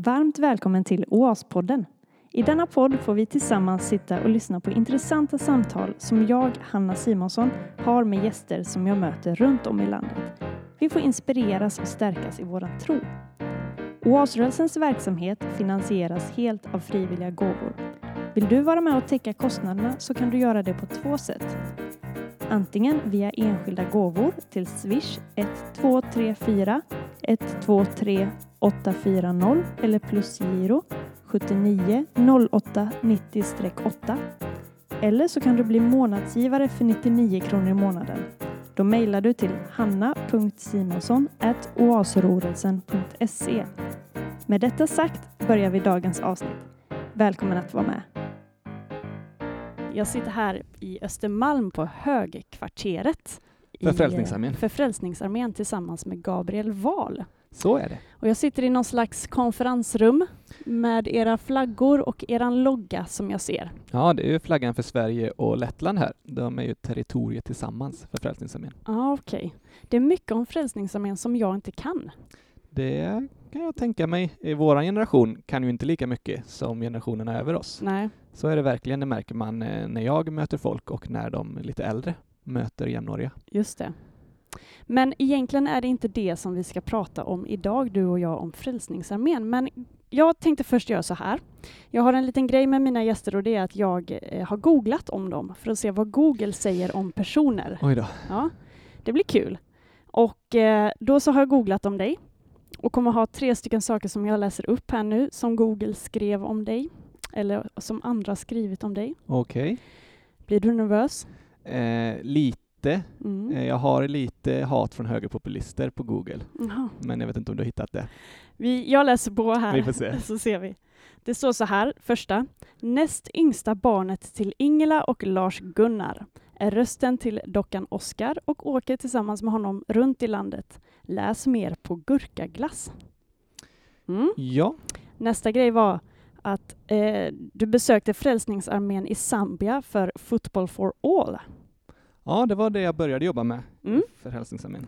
Varmt välkommen till OAS-podden. I denna podd får vi tillsammans sitta och lyssna på intressanta samtal som jag, Hanna Simonsson, har med gäster som jag möter runt om i landet. Vi får inspireras och stärkas i våran tro. OAS-rörelsens verksamhet finansieras helt av frivilliga gåvor. Vill du vara med och täcka kostnaderna så kan du göra det på två sätt. Antingen via enskilda gåvor till Swish 1234 123 840 eller plusgiro 79 08 90-8. Eller så kan du bli månadsgivare för 99 kronor i månaden. Då mejlar du till hanna.simonsson oasrorelsen.se. Med detta sagt börjar vi dagens avsnitt. Välkommen att vara med. Jag sitter här i Östermalm på Högkvarteret. För Frälsningsarmén. För Frälsningsarmén tillsammans med Gabriel Wahl. Så är det. Och jag sitter i någon slags konferensrum med era flaggor och eran logga som jag ser. Ja, det är ju flaggan för Sverige och Lettland här. De är ju territoriet tillsammans för Frälsningsarmén. Ja, okej. Okay. Det är mycket om Frälsningsarmén som jag inte kan. Det kan jag tänka mig. I vår generation kan ju inte lika mycket som generationerna över oss. Nej. Så är det verkligen, det märker man eh, när jag möter folk och när de lite äldre möter jämnåriga. Just det. Men egentligen är det inte det som vi ska prata om idag, du och jag, om Frälsningsarmén. Men jag tänkte först göra så här. Jag har en liten grej med mina gäster och det är att jag eh, har googlat om dem för att se vad Google säger om personer. Oj då. Ja, det blir kul. Och eh, då så har jag googlat om dig och kommer ha tre stycken saker som jag läser upp här nu som Google skrev om dig eller som andra skrivit om dig. Okej. Okay. Blir du nervös? Eh, lite. Mm. Eh, jag har lite hat från högerpopulister på Google, Jaha. men jag vet inte om du har hittat det. Vi, jag läser på här, vi får se. så ser vi. Det står så här, första. Näst yngsta barnet till Ingela och Lars-Gunnar är rösten till dockan Oscar och åker tillsammans med honom runt i landet. Läs mer på Gurkaglass. Mm. Ja. Nästa grej var att eh, du besökte Frälsningsarmén i Zambia för Football for All. Ja, det var det jag började jobba med mm. för Hälsningsarmén.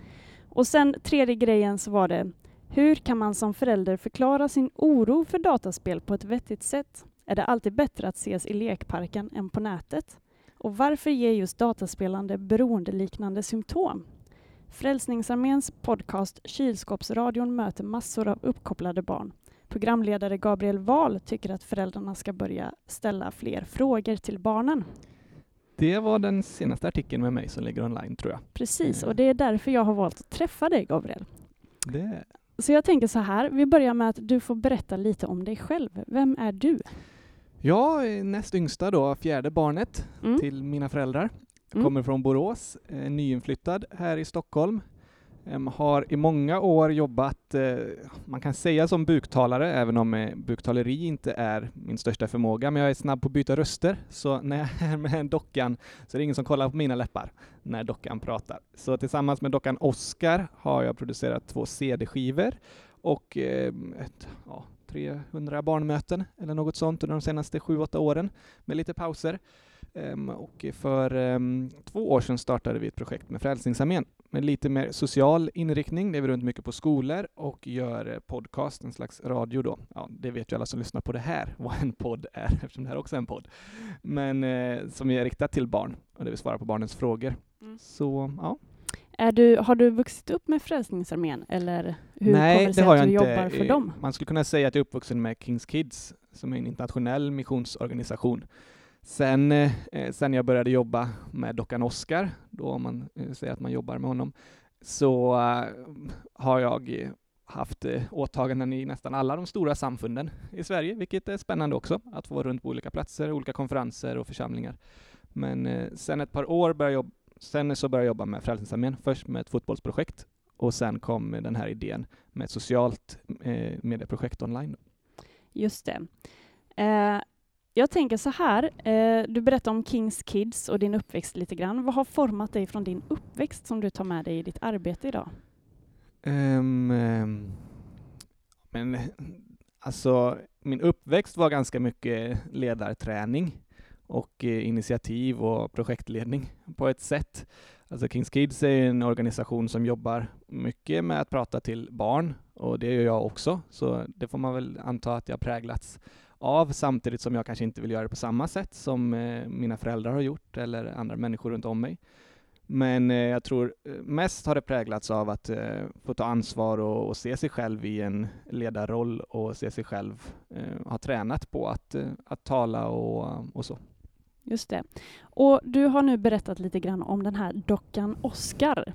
Och sen tredje grejen så var det, hur kan man som förälder förklara sin oro för dataspel på ett vettigt sätt? Är det alltid bättre att ses i lekparken än på nätet? Och varför ger just dataspelande beroendeliknande symptom? Frälsningsarméns podcast Kylskåpsradion möter massor av uppkopplade barn. Programledare Gabriel Wahl tycker att föräldrarna ska börja ställa fler frågor till barnen. Det var den senaste artikeln med mig som ligger online, tror jag. Precis, och det är därför jag har valt att träffa dig, Gabriel. Det. Så jag tänker så här, vi börjar med att du får berätta lite om dig själv. Vem är du? Jag är näst yngsta då, fjärde barnet mm. till mina föräldrar. Mm. Kommer från Borås, nyinflyttad här i Stockholm. Har i många år jobbat, eh, man kan säga som buktalare, även om eh, buktaleri inte är min största förmåga, men jag är snabb på att byta röster, så när jag är med dockan så är det ingen som kollar på mina läppar när dockan pratar. Så tillsammans med dockan Oscar har jag producerat två CD-skivor och eh, ett, ja, 300 barnmöten eller något sånt under de senaste 7-8 åren med lite pauser. Och för två år sedan startade vi ett projekt med Frälsningsarmén med lite mer social inriktning. Det är vi runt mycket på skolor och gör podcast, en slags radio då. Ja, det vet ju alla som lyssnar på det här vad en podd är, eftersom det här också är en podd. Men eh, som är riktat till barn och det vill svara på barnens frågor. Mm. Så ja. Är du, har du vuxit upp med Frälsningsarmén eller hur Nej, kommer det sig det har att du jag jobbar inte. för dem? Man skulle kunna säga att jag är uppvuxen med Kings Kids som är en internationell missionsorganisation Sen, eh, eh, sen jag började jobba med dockan Oscar, då om man eh, säger att man jobbar med honom, så eh, har jag eh, haft eh, åtaganden i nästan alla de stora samfunden i Sverige, vilket är spännande också, att få vara runt på olika platser, olika konferenser och församlingar. Men eh, sen ett par år började jag sen så började jag jobba med Frälsningsarmén, först med ett fotbollsprojekt och sen kom den här idén med ett socialt eh, medieprojekt online. Just det. Eh, jag tänker så här, eh, du berättade om Kings Kids och din uppväxt lite grann. Vad har format dig från din uppväxt som du tar med dig i ditt arbete idag? Um, um, men alltså, min uppväxt var ganska mycket ledarträning och eh, initiativ och projektledning på ett sätt. Alltså Kings Kids är en organisation som jobbar mycket med att prata till barn och det gör jag också, så det får man väl anta att jag präglats av samtidigt som jag kanske inte vill göra det på samma sätt som eh, mina föräldrar har gjort eller andra människor runt om mig. Men eh, jag tror eh, mest har det präglats av att eh, få ta ansvar och, och, se sig själv i en ledarroll och se sig själv eh, ha tränat på att, eh, att tala och, och så. Just det. Och du har nu berättat lite grann om den här dockan Oscar.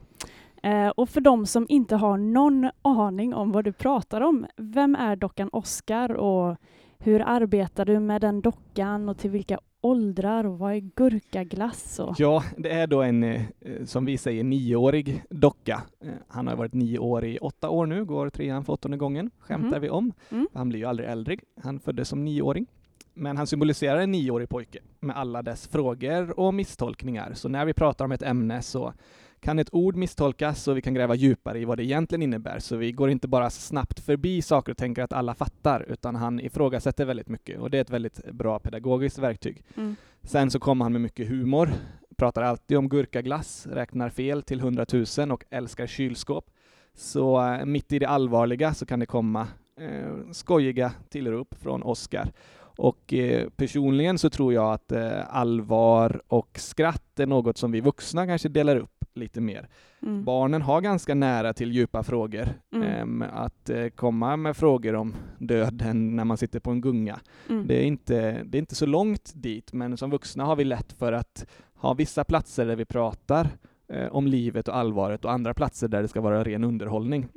Eh, och för de som inte har någon aning om vad du pratar om, vem är dockan Oscar och hur arbetar du med den dockan och till vilka åldrar och vad är gurkaglass? Och... Ja, det är då en, eh, som vi säger, nioårig docka. Eh, han har varit nio år i åtta år nu, går trean för åttonde gången, skämtar mm. vi om. Mm. Han blir ju aldrig äldre. Han föddes som nioåring. Men han symboliserar en nioårig pojke med alla dess frågor och misstolkningar. Så när vi pratar om ett ämne så kan ett ord misstolkas och vi kan gräva djupare i vad det egentligen innebär. Så vi går inte bara snabbt förbi saker och tänker att alla fattar, utan han ifrågasätter väldigt mycket och det är ett väldigt bra pedagogiskt verktyg. Mm. Sen så kommer han med mycket humor, pratar alltid om gurkaglass, räknar fel till hundratusen och älskar kylskåp. Så äh, mitt i det allvarliga så kan det komma eh, skojiga tillrop från Oscar. Och eh, personligen så tror jag att eh, allvar och skratt är något som vi vuxna kanske delar upp lite mer. Mm. Barnen har ganska nära till djupa frågor. Mm. Eh, att eh, komma med frågor om döden när man sitter på en gunga. Mm. Det, är inte, det är inte så långt dit, men som vuxna har vi lätt för att ha vissa platser där vi pratar eh, om livet och allvaret och andra platser där det ska vara ren underhållning.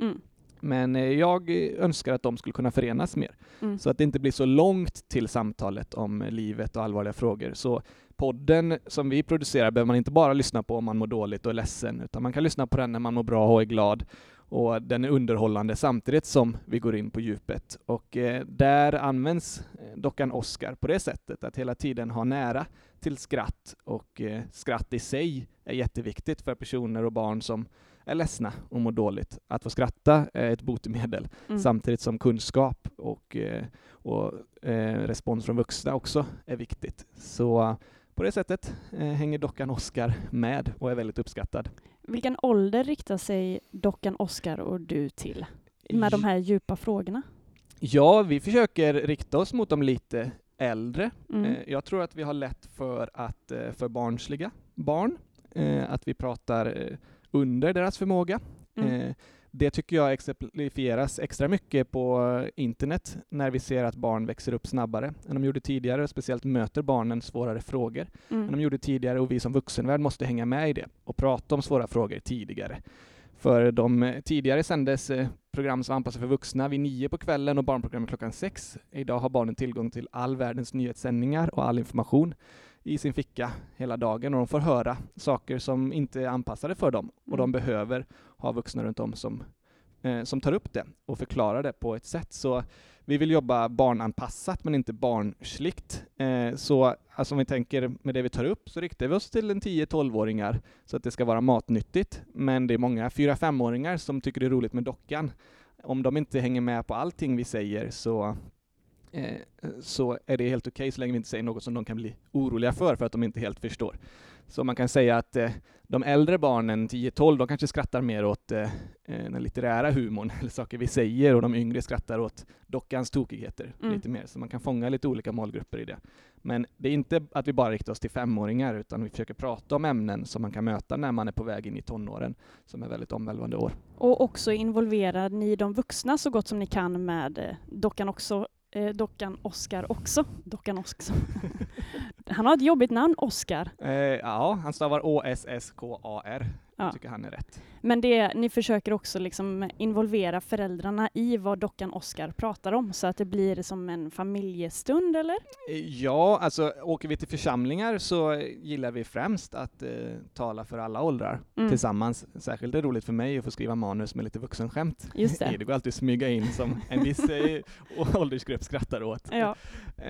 Men eh, jag önskar att de skulle kunna förenas mer, mm. så att det inte blir så långt till samtalet om livet och allvarliga frågor. Så podden som vi producerar behöver man inte bara lyssna på om man mår dåligt och är ledsen, utan man kan lyssna på den när man mår bra och är glad. Och den är underhållande samtidigt som vi går in på djupet. Och eh, där används eh, dockan Oscar på det sättet, att hela tiden ha nära till skratt. Och eh, skratt i sig är jätteviktigt för personer och barn som är ledsna och mår dåligt. Att få skratta är ett botemedel, mm. samtidigt som kunskap och, eh, och eh, respons från vuxna också är viktigt. Så på det sättet eh, hänger dockan Oscar med och är väldigt uppskattad. Vilken ålder riktar sig dockan Oscar och du till med de här djupa frågorna? Ja, vi försöker rikta oss mot de lite äldre. Mm. Eh, jag tror att vi har lätt för att eh, förbarnsliga barn, att vi pratar under deras förmåga. Mm det tycker jag exemplifieras extra mycket på internet när vi ser att barn växer upp snabbare än de gjorde tidigare och speciellt möter barnen svårare frågor mm. än de gjorde tidigare och vi som vuxenvärld måste hänga med i det och prata om svåra frågor tidigare. För de tidigare sändes eh, program som anpassade för vuxna vid nio på kvällen och barnprogram klockan sex. Idag har barnen tillgång till all världens nyhetssändningar och all information i sin ficka hela dagen och de får höra saker som inte är anpassade för dem och de mm. behöver ha vuxna runt om som, eh, som tar upp det och förklarar det på ett sätt. Så vi vill jobba barnanpassat men inte barnsligt. Eh, så alltså om vi tänker med det vi tar upp så riktar vi oss till en 10-12-åringar så att det ska vara matnyttigt. Men det är många 4-5-åringar som tycker det är roligt med dockan. Om de inte hänger med på allting vi säger så så är det helt okej okay så länge vi inte säger något som de kan bli oroliga för, för att de inte helt förstår. Så man kan säga att eh, de äldre barnen, 10-12, de kanske skrattar mer åt eh, eh, den litterära humorn, eller saker vi säger, och de yngre skrattar åt dockans tokigheter mm. lite mer, så man kan fånga lite olika målgrupper i det. Men det är inte att vi bara riktar oss till femåringar, utan vi försöker prata om ämnen som man kan möta när man är på väg in i tonåren, som är väldigt omvälvande år. Och också involvera ni de vuxna så gott som ni kan med eh, dockan också eh, dockan Oscar också. Dockan Oscar. han har ett jobbigt namn, Oscar. Eh, ja, han stavar O-S-S-K-A-R. Ja. Tycker han är rätt. Men det, ni försöker också liksom involvera föräldrarna i vad dockan Oscar pratar om, så att det blir som en familjestund, eller? Ja, alltså åker vi till församlingar så gillar vi främst att eh, tala för alla åldrar mm. tillsammans. Särskilt är det roligt för mig att få skriva manus med lite vuxenskämt. Just det. det går alltid att smyga in som en viss eh, åldersgrupp skrattar åt. Ja.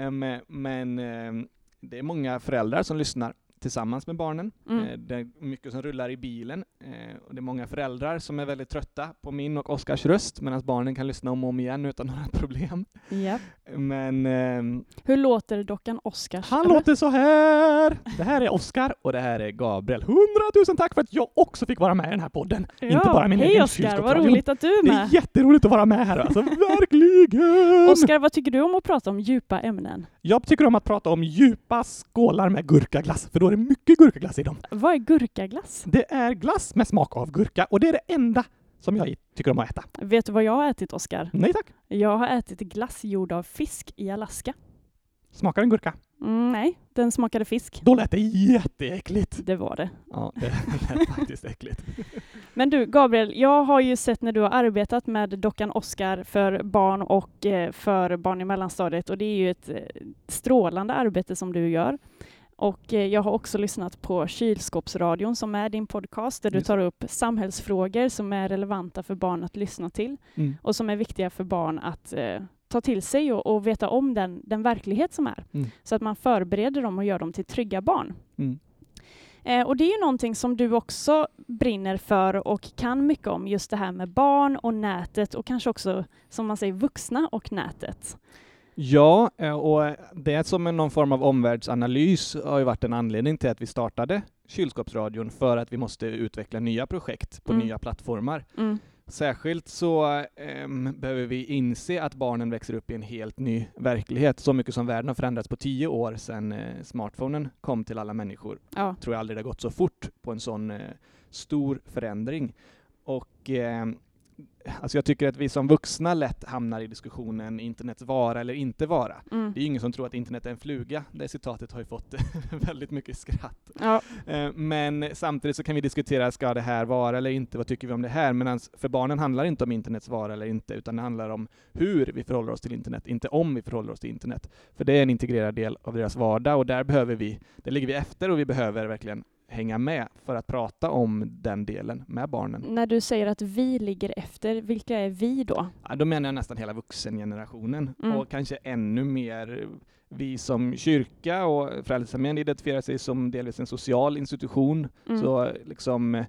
Um, men um, det är många föräldrar som lyssnar tillsammans med barnen. Mm. Eh, det är mycket som rullar i bilen. Eh, och det är många föräldrar som är väldigt trötta på min och Oskars röst, medan barnen kan lyssna om och om igen utan några problem. Yep. Men ehm, Hur låter dockan Oscars? han låter så här. Det här är Oskar och det här är Gabriel. Hundratusen tack för att jag också fick vara med i den här podden. Inte bara min Hej egen Oskar, vad roligt att du är Det är med. jätteroligt att vara med här, alltså verkligen! Oskar, vad tycker du om att prata om djupa ämnen? Jag tycker om att prata om djupa skålar med gurkaglass, för då är det mycket gurkaglass i dem. Vad är gurkaglass? Det är glass med smak av gurka och det är det enda som jag tycker om att äta. Vet du vad jag har ätit, Oskar? Nej tack. Jag har ätit glass gjord av fisk i Alaska. Smakar en gurka? Mm, nej, den smakade fisk. Då lät det jätteäckligt. Det var det. Ja, det lät faktiskt äckligt. Men du, Gabriel, jag har ju sett när du har arbetat med dockan Oscar för barn och eh, för barn i mellanstadiet och det är ju ett eh, strålande arbete som du gör. Och eh, jag har också lyssnat på Kylskåpsradion som är din podcast där du tar upp samhällsfrågor som är relevanta för barn att lyssna till Mm. och som är viktiga för barn att eh, ta till sig och, och veta om den, den verklighet som är. Mm. Så att man förbereder dem och gör dem till trygga barn. Mm. Eh, och det är ju någonting som du också brinner för och kan mycket om, just det här med barn och nätet och kanske också, som man säger, vuxna och nätet. Ja, eh, och det som är någon form av omvärldsanalys har ju varit en anledning till att vi startade Kylskåpsradion för att vi måste utveckla nya projekt på Mm. nya plattformar. Mm. Särskilt så ehm, behöver vi inse att barnen växer upp i en helt ny verklighet. Så mycket som världen har förändrats på tio år sedan eh, smartphonen kom till alla människor. Ja. tror jag aldrig det har gått så fort på en sån eh, stor förändring. Och eh, alltså jag tycker att vi som vuxna lätt hamnar i diskussionen internets vara eller inte vara. Mm. Det är ju ingen som tror att internet är en fluga. Det citatet har ju fått väldigt mycket skratt. Ja. Eh, Men samtidigt så kan vi diskutera, ska det här vara eller inte? Vad tycker vi om det här? Men för barnen handlar det inte om internets vara eller inte, utan det handlar om hur vi förhåller oss till internet, inte om vi förhåller oss till internet. För det är en integrerad del av deras vardag och där behöver vi, där ligger vi efter och vi behöver verkligen hänga med för att prata om den delen med barnen. När du säger att vi ligger efter, vilka är vi då? Ja, då menar jag nästan hela vuxengenerationen Mm. och kanske ännu mer vi som kyrka och Frälsararmén identifierar sig som delvis en social institution. Mm. Så liksom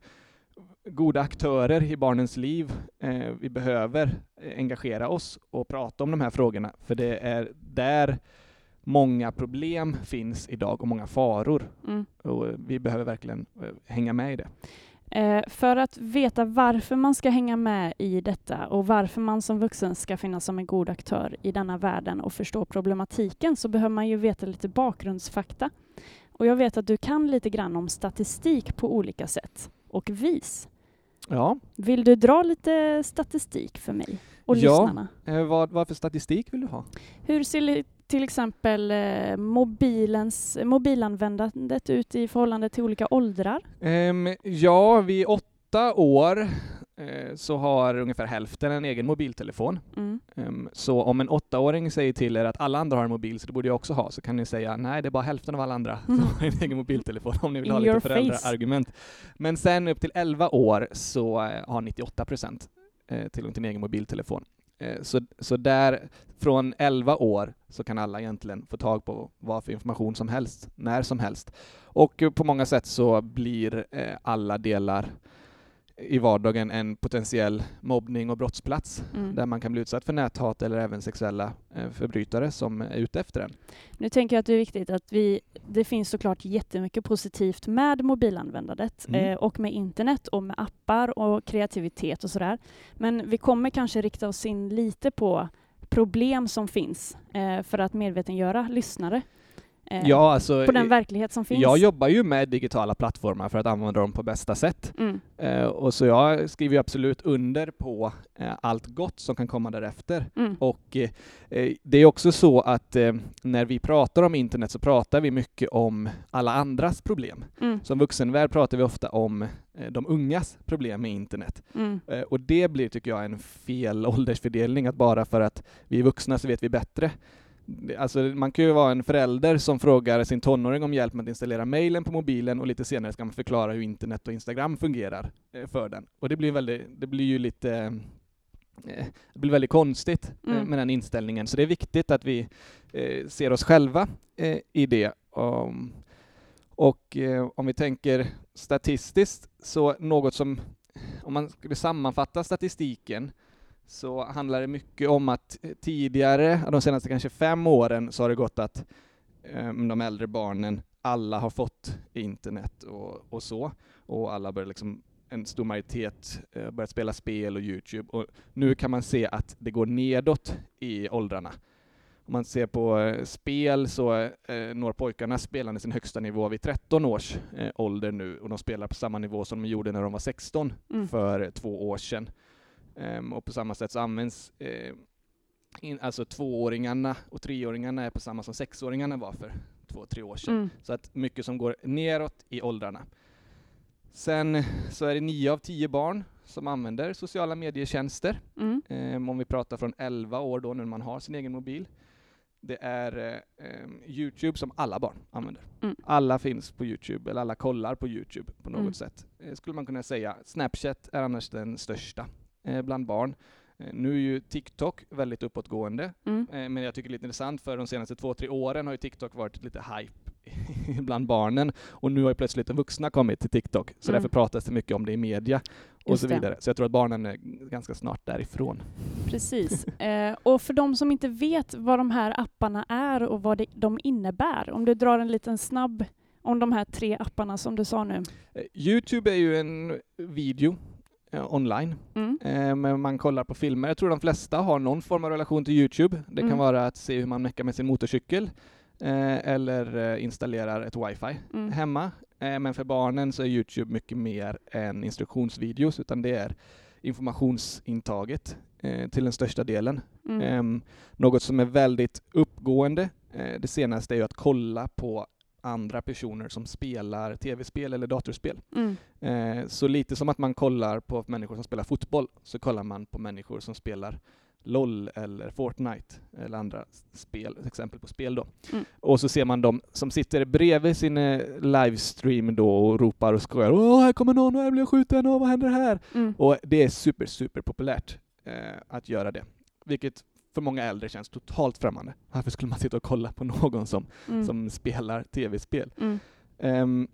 goda aktörer i barnens liv. Eh, vi behöver eh, engagera oss och prata om de här frågorna, för det är där många problem finns idag och många faror. Mm. Och eh, vi behöver verkligen eh, hänga med i det. Eh, för att veta varför man ska hänga med i detta och varför man som vuxen ska finnas som en god aktör i denna världen och förstå problematiken så behöver man ju veta lite bakgrundsfakta. Och jag vet att du kan lite grann om statistik på olika sätt och vis. Ja, Vill du dra lite statistik för mig och Ja. lyssnarna? eh, vad, vad för statistik vill du ha? Hur ser till exempel eh, mobilens, mobilanvändandet ut i förhållande till olika åldrar? Ehm, ja, vid åtta år eh, så har ungefär hälften en egen mobiltelefon. Mm. Ehm, så om en åttaåring säger till er att alla andra har en mobil, så det borde jag också ha, så kan ni säga nej, det är bara hälften av alla andra som Mm. har en egen mobiltelefon, om ni vill In ha lite föräldraargument. Men sen upp till 11 år så eh, har 98 procent tillgång till en egen mobiltelefon. Eh, så, så där, från 11 år, så kan alla egentligen få tag på vad för information som helst, när som helst. Och på många sätt så blir eh, alla delar i vardagen en potentiell mobbning och brottsplats Mm. där man kan bli utsatt för näthat eller även sexuella eh, förbrytare som är ute efter en. Nu tänker jag att det är viktigt att vi, det finns såklart jättemycket positivt med mobilanvändandet Mm. eh, och med internet och med appar och kreativitet och sådär. Men vi kommer kanske rikta oss in lite på problem som finns eh, för att medvetengöra lyssnare Ja, alltså, på den eh, verklighet som finns. jag jobbar ju med digitala plattformar för att använda dem på bästa sätt. Mm, Eh, och så jag skriver absolut under på eh, allt gott som kan komma därefter. mm, Och eh, eh, det är också så att eh, när vi pratar om internet så pratar vi mycket om alla andras problem. mm, Som vuxenvärld pratar vi ofta om eh, de ungas problem med internet. mm, Eh, Och det blir, tycker jag, en fel åldersfördelning, att bara för att vi är vuxna så vet vi bättre. Alltså, man kan ju vara en förälder som frågar sin tonåring om hjälp med att installera mailen på mobilen och lite senare ska man förklara hur internet och Instagram fungerar eh, för den. Och det blir, väldigt, det blir ju lite eh, det blir väldigt konstigt eh, Mm. med den inställningen, så det är viktigt att vi ser oss själva i det. Och om vi tänker statistiskt, så något som, om man skulle sammanfatta statistiken, så handlar det mycket om att tidigare, de senaste kanske fem åren, så har det gått att um, de äldre barnen, alla har fått internet och, och så, och alla börjar liksom en stor majoritet uh, börjat spela spel och Youtube, och nu kan man se att det går nedåt i åldrarna. Om man ser på uh, spel så uh, når pojkarna spelande sin högsta nivå vid 13 års ålder nu, och de spelar på samma nivå som de gjorde när de var 16 mm. för två år sedan. Um, och på samma sätt så används eh, in, alltså tvååringarna och treåringarna är på samma som sexåringarna var för två, tre år sedan. Mm. Så att mycket som går neråt i åldrarna. Sen så är det nio av tio barn som använder sociala medietjänster. Mm. Um, om vi pratar från 11 år då när man har sin egen mobil. Det är um, Youtube som alla barn använder. Mm. Alla finns på Youtube, eller alla kollar på Youtube på något mm. sätt. Eh, skulle man kunna säga. Snapchat är annars den största bland barn. Eh, nu är ju TikTok väldigt uppåtgående, mm. Eh, men jag tycker det är lite intressant för de senaste två, tre åren har ju TikTok varit lite hype bland barnen och nu har ju plötsligt de vuxna kommit till TikTok, så mm. därför pratas det mycket om det i media och Just så vidare. Det. Så jag tror att barnen är ganska snart därifrån. Precis. Eh, och för de som inte vet vad de här apparna är och vad det, de innebär, om du drar en liten snabb om de här tre apparna som du sa nu. Eh, Youtube är ju en video eh, online. Mm. Eh, men man kollar på filmer. Jag tror de flesta har någon form av relation till Youtube. Det mm. kan vara att se hur man meckar med sin motorcykel eh, eller eh, installerar ett wifi mm. hemma. Eh, men för barnen så är Youtube mycket mer än instruktionsvideos, utan det är informationsintaget eh, till den största delen. Mm. Ehm, något som är väldigt uppgående det senaste är ju att kolla på andra personer som spelar tv-spel eller datorspel. Mm. Eh, så lite som att man kollar på människor som spelar fotboll, så kollar man på människor som spelar LOL eller Fortnite eller andra spel, exempel på spel då. Mm. Och så ser man dem som sitter bredvid sin eh, livestream då och ropar och skojar. Åh, här kommer någon och här blir jag skjuten, och vad händer här? Mm. Och det är super, super populärt eh, att göra det. Vilket för många äldre känns totalt främmande. Varför skulle man sitta och kolla på någon som, mm. som spelar tv-spel? Mm. Um,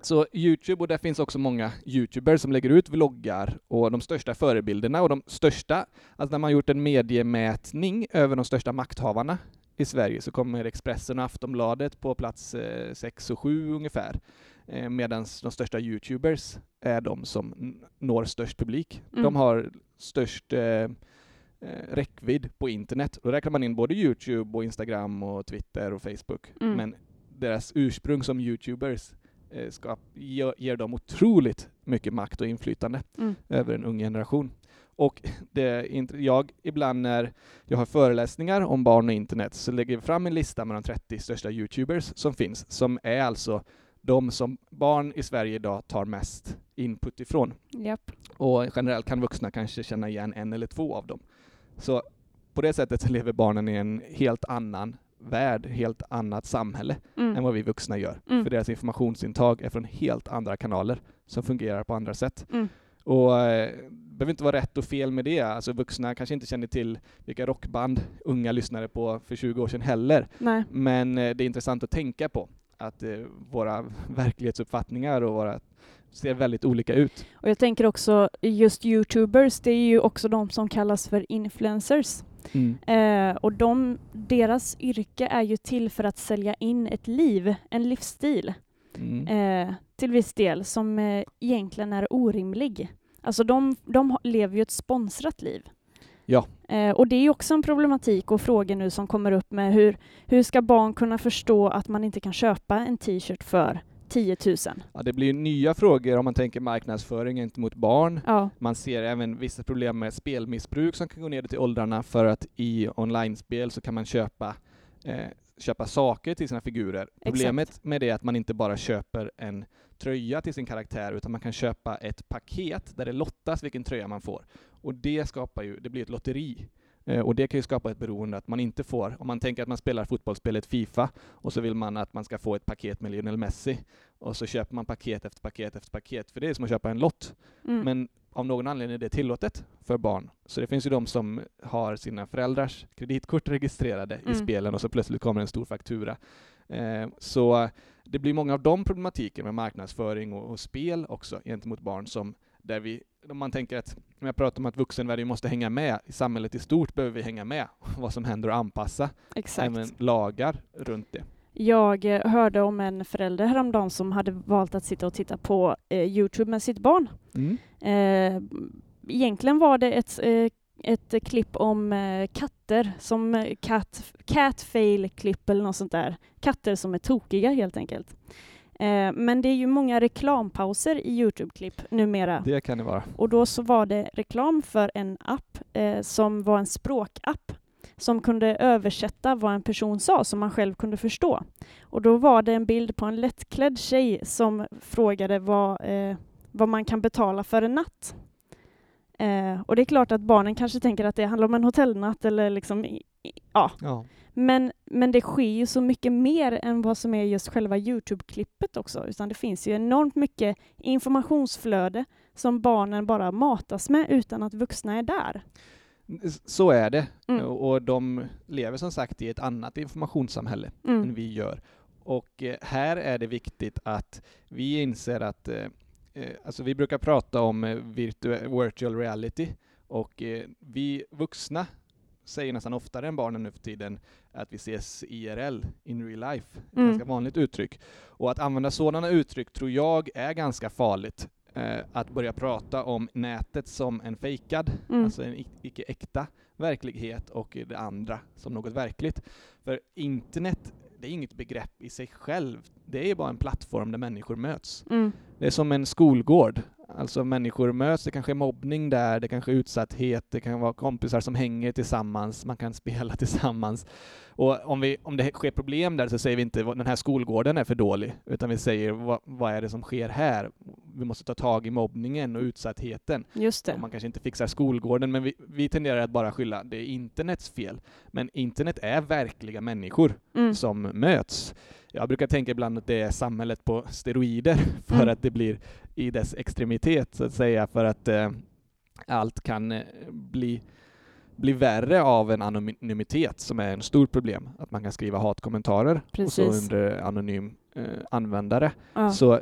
så Youtube, och där finns också många Youtubers som lägger ut vloggar, och de största förebilderna och de största, alltså när man gjort en mediemätning över de största makthavarna i Sverige så kommer Expressen och Aftonbladet på plats eh, 6 och 7 ungefär, eh, medan de största Youtubers är de som når störst publik. Mm. De har störst eh, eh, räckvidd på internet. Då räknar man in både Youtube och Instagram och Twitter och Facebook. Mm. Men deras ursprung som Youtubers eh, ska, ger, ger dem otroligt mycket makt och inflytande mm. över en ung generation. Och det, jag ibland när jag har föreläsningar om barn och internet så lägger jag fram en lista med de 30 största Youtubers som finns, som är alltså de som barn i Sverige idag tar mest input ifrån. Yep. Och generellt kan vuxna kanske känna igen en eller två av dem. Så på det sättet lever barnen i en helt annan värld, helt annat samhälle mm. än vad vi vuxna gör. Mm. För deras informationsintag är från helt andra kanaler som fungerar på andra sätt. Mm. Och eh, det behöver inte vara rätt och fel med det. Alltså vuxna kanske inte känner till vilka rockband unga lyssnade på för 20 år sedan heller. Nej. Men eh, det är intressant att tänka på att eh, våra verklighetsuppfattningar och våra ser väldigt olika ut. Och jag tänker också just Youtubers, det är ju också de som kallas för influencers. Mm. Eh, och de, deras yrke är ju till för att sälja in ett liv, en livsstil, mm. eh, till viss del, som eh, egentligen är orimlig. Alltså de, de lever ju ett sponsrat liv. Ja. Eh, och det är ju också en problematik och frågor nu som kommer upp med hur, hur ska barn kunna förstå att man inte kan köpa en t-shirt för 10 000. Ja, det blir nya frågor om man tänker marknadsföring gentemot barn. Ja. Man ser även vissa problem med spelmissbruk som kan gå ner till åldrarna för att i online-spel så kan man köpa eh, köpa saker till sina figurer. Exakt. Problemet med det är att man inte bara köper en tröja till sin karaktär, utan man kan köpa ett paket där det lottas vilken tröja man får. Och det skapar ju, det blir ett lotteri. Eh, och det kan ju skapa ett beroende att man inte får, om man tänker att man spelar fotbollsspelet Fifa och så vill man att man ska få ett paket med Lionel Messi och så köper man paket efter paket efter paket, för det är som att köpa en lott. Mm. Men av någon anledning är det tillåtet för barn. Så det finns ju de som har sina föräldrars kreditkort registrerade mm. i spelen och så plötsligt kommer en stor faktura. Eh, så det blir många av de problematiker med marknadsföring och, och spel också gentemot barn som där vi, om man tänker att, om jag pratar om att vuxenvärlden måste hänga med, i samhället i stort behöver vi hänga med, vad som händer och anpassa Exakt. även lagar runt det. Jag eh, hörde om en förälder häromdagen som hade valt att sitta och titta på eh, Youtube med sitt barn. Mm. Eh, egentligen var det ett, eh, ett klipp om eh, katter, som eh, cat, cat fail klipp eller något sånt där. Katter som är tokiga helt enkelt. Eh, men det är ju många reklampauser i Youtube-klipp numera. Det kan det vara. Och då så var det reklam för en app eh, som var en språkapp som kunde översätta vad en person sa som man själv kunde förstå. Och då var det en bild på en lättklädd tjej som frågade vad, eh, vad man kan betala för en natt. Eh, och det är klart att barnen kanske tänker att det handlar om en hotellnatt eller liksom, ja. Ja. Men, men det sker ju så mycket mer än vad som är just själva Youtube-klippet också, utan det finns ju enormt mycket informationsflöde som barnen bara matas med utan att vuxna är där. Så är det. Mm. Och de lever som sagt i ett annat informationssamhälle än Mm. vi gör. Och eh, här är det viktigt att vi inser att eh, eh, alltså vi brukar prata om virtu- virtual reality och vi vuxna säger nästan oftare än barnen nu för tiden att vi ses IRL, in real life. Ett Mm. ganska vanligt uttryck. Och att använda sådana uttryck tror jag är ganska farligt. Eh, att börja prata om nätet som en fejkad, Mm. alltså en ic- icke äkta verklighet och det andra som något verkligt. För internet, det är inget begrepp i sig själv. Det är bara en plattform där människor möts. Mm. Det är som en skolgård. Alltså människor möts, det kanske är mobbning där, det kanske är utsatthet, det kan vara kompisar som hänger tillsammans, man kan spela tillsammans. Och om, vi, om det sker problem där så säger vi inte att den här skolgården är för dålig, utan vi säger vad, vad är det som sker här? Vi måste ta tag i mobbningen och utsattheten. Just Och man kanske inte fixar skolgården, men vi, vi tenderar att bara skylla det är internets fel. Men internet är verkliga människor Mm. som möts. Jag brukar tänka ibland att det är samhället på steroider för Mm. att det blir i dess extremitet så att säga, för att eh, allt kan eh, bli bli värre av en anonymitet som är en stort problem. Att man kan skriva hatkommentarer och så Precis. under anonym eh, användare. Ja. Så eh,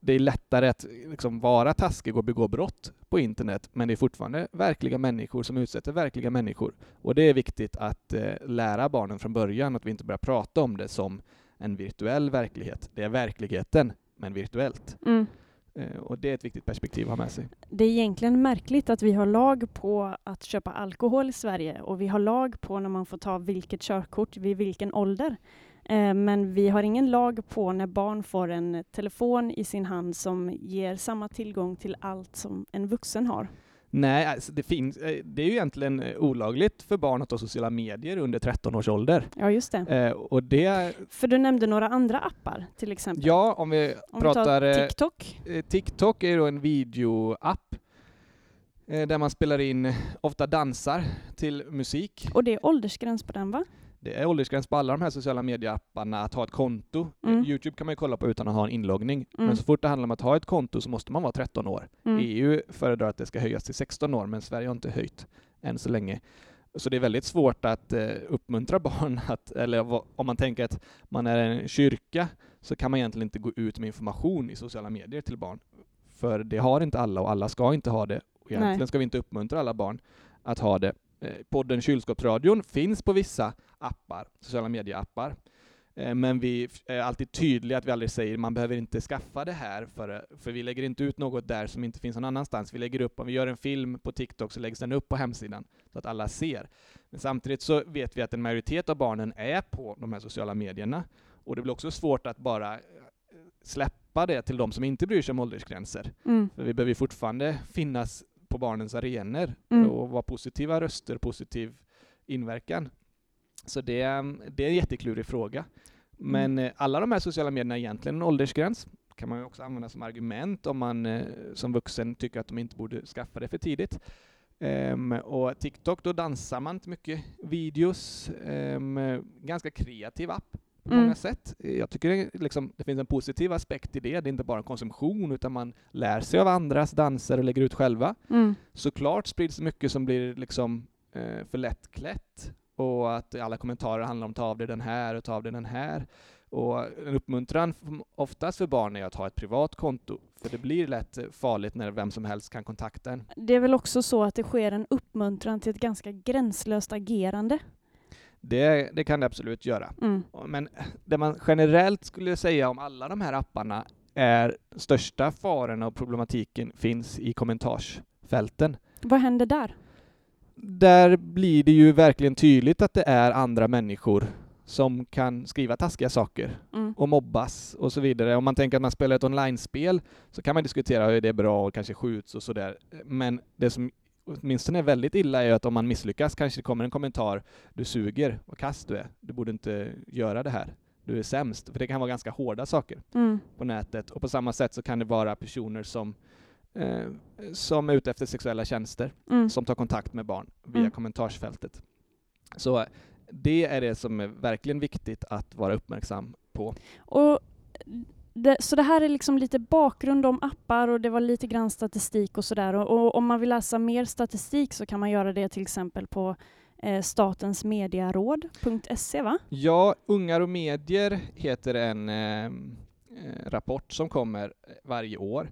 det är lättare att liksom, vara taskig och begå brott på internet, men det är fortfarande verkliga människor som utsätter verkliga människor. Och det är viktigt att eh, lära barnen från början att vi inte börjar prata om det som en virtuell verklighet. Det är verkligheten, men virtuellt. Mm. Eh, och det är ett viktigt perspektiv att ha med sig. Det är egentligen märkligt att vi har lag på att köpa alkohol i Sverige och vi har lag på när man får ta vilket körkort vid vilken ålder. Eh, men vi har ingen lag på när barn får en telefon i sin hand som ger samma tillgång till allt som en vuxen har. Nej, alltså det, finns, eh, det är ju egentligen eh, olagligt för barn att ha sociala medier under 13 års ålder. Ja, just det. Eh, och det, För du nämnde några andra appar till exempel. ja, om vi Om pratar... vi eh, tar TikTok. Eh, TikTok är då en videoapp eh, där man spelar in ofta dansar till musik. Och det är åldersgräns på den va? Det är åldersgräns på alla de här sociala medieapparna att ha ett konto. Mm. Youtube kan man ju kolla på utan att ha en inloggning. Mm. Men så fort det handlar om att ha ett konto så måste man vara 13 år. Mm. EU föredrar att det ska höjas till 16 år, men Sverige har inte höjt än så länge. Så det är väldigt svårt att eh, uppmuntra barn att, eller om man tänker att man är en kyrka, så kan man egentligen inte gå ut med information i sociala medier till barn. För det har inte alla och alla ska inte ha det. Och egentligen Nej. ska vi inte uppmuntra alla barn att ha det. Eh, Podden Kylskåpsradion finns på vissa appar, sociala medieappar. Eh, Men vi är alltid tydliga att vi aldrig säger man behöver inte skaffa det här för, för vi lägger inte ut något där som inte finns någon annanstans. Vi lägger upp, om vi gör en film på TikTok så läggs den upp på hemsidan så att alla ser. Men samtidigt så vet vi att en majoritet av barnen är på de här sociala medierna och det blir också svårt att bara eh, släppa det till de som inte bryr sig om åldersgränser. Mm. För vi behöver fortfarande finnas på barnens arenor Mm. och vara positiva röster, positiv inverkan. Så det, det är en jätteklurig fråga. Men eh, alla de här sociala medierna är egentligen en åldersgräns. kan man ju också använda som argument om man eh, som vuxen tycker att de inte borde skaffa det för tidigt. Ehm, och TikTok, då dansar man inte mycket videos. Ehm, ganska kreativ app på Mm. många sätt. Jag tycker det, liksom, det finns en positiv aspekt i det. Det är inte bara konsumtion utan man lär sig av andras danser och lägger ut själva. Mm. Såklart sprids mycket som blir liksom eh, för lättklätt och att alla kommentarer handlar om ta av dig den här och ta av dig den här. Och en uppmuntran oftast för barn är att ha ett privat konto, för det blir lätt farligt när vem som helst kan kontakta en. Det är väl också så att det sker en uppmuntran till ett ganska gränslöst agerande. Det, det kan det absolut göra. Mm. Men det man generellt skulle säga om alla de här apparna är största farorna och problematiken finns i kommentarsfälten. Vad händer där? Där blir det ju verkligen tydligt att det är andra människor som kan skriva taskiga saker Mm. och mobbas och så vidare. Om man tänker att man spelar ett online-spel så kan man diskutera hur det är bra och kanske skjuts och sådär. Men det som åtminstone är väldigt illa är ju att om man misslyckas kanske det kommer en kommentar du suger, vad kass du är, du borde inte göra det här, du är sämst. För det kan vara ganska hårda saker Mm. på nätet. Och på samma sätt så kan det vara personer som, eh, som är ute efter sexuella tjänster Mm. som tar kontakt med barn via Mm. kommentarsfältet. Så det är det som är verkligen viktigt att vara uppmärksam på. Och det, så det här är liksom lite bakgrund om appar och det var lite grann statistik och sådär. Och, och om man vill läsa mer statistik så kan man göra det till exempel på eh, statensmediaråd.se va? Ja, Ungar och medier heter en eh, eh rapport som kommer eh, varje år.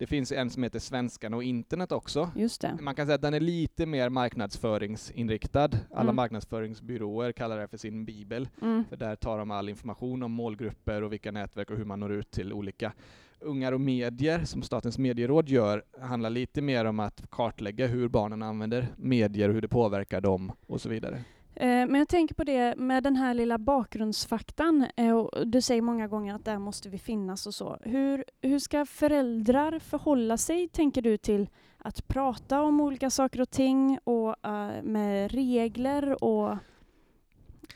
Det finns en som heter Svenskarna och internet också. Just det. Man kan säga att den är lite mer marknadsföringsinriktad. Alla Mm. marknadsföringsbyråer kallar det för sin bibel. Mm. För där tar de all information om målgrupper och vilka nätverk och hur man når ut till olika ungar och medier som Statens medieråd gör handlar lite mer om att kartlägga hur barnen använder medier och hur det påverkar dem och så vidare. Eh, Men jag tänker på det med den här lilla bakgrundsfaktan. eh, och Du säger många gånger att där måste vi finnas och så. Hur, hur ska föräldrar förhålla sig, tänker du, till att prata om olika saker och ting och eh, med regler och...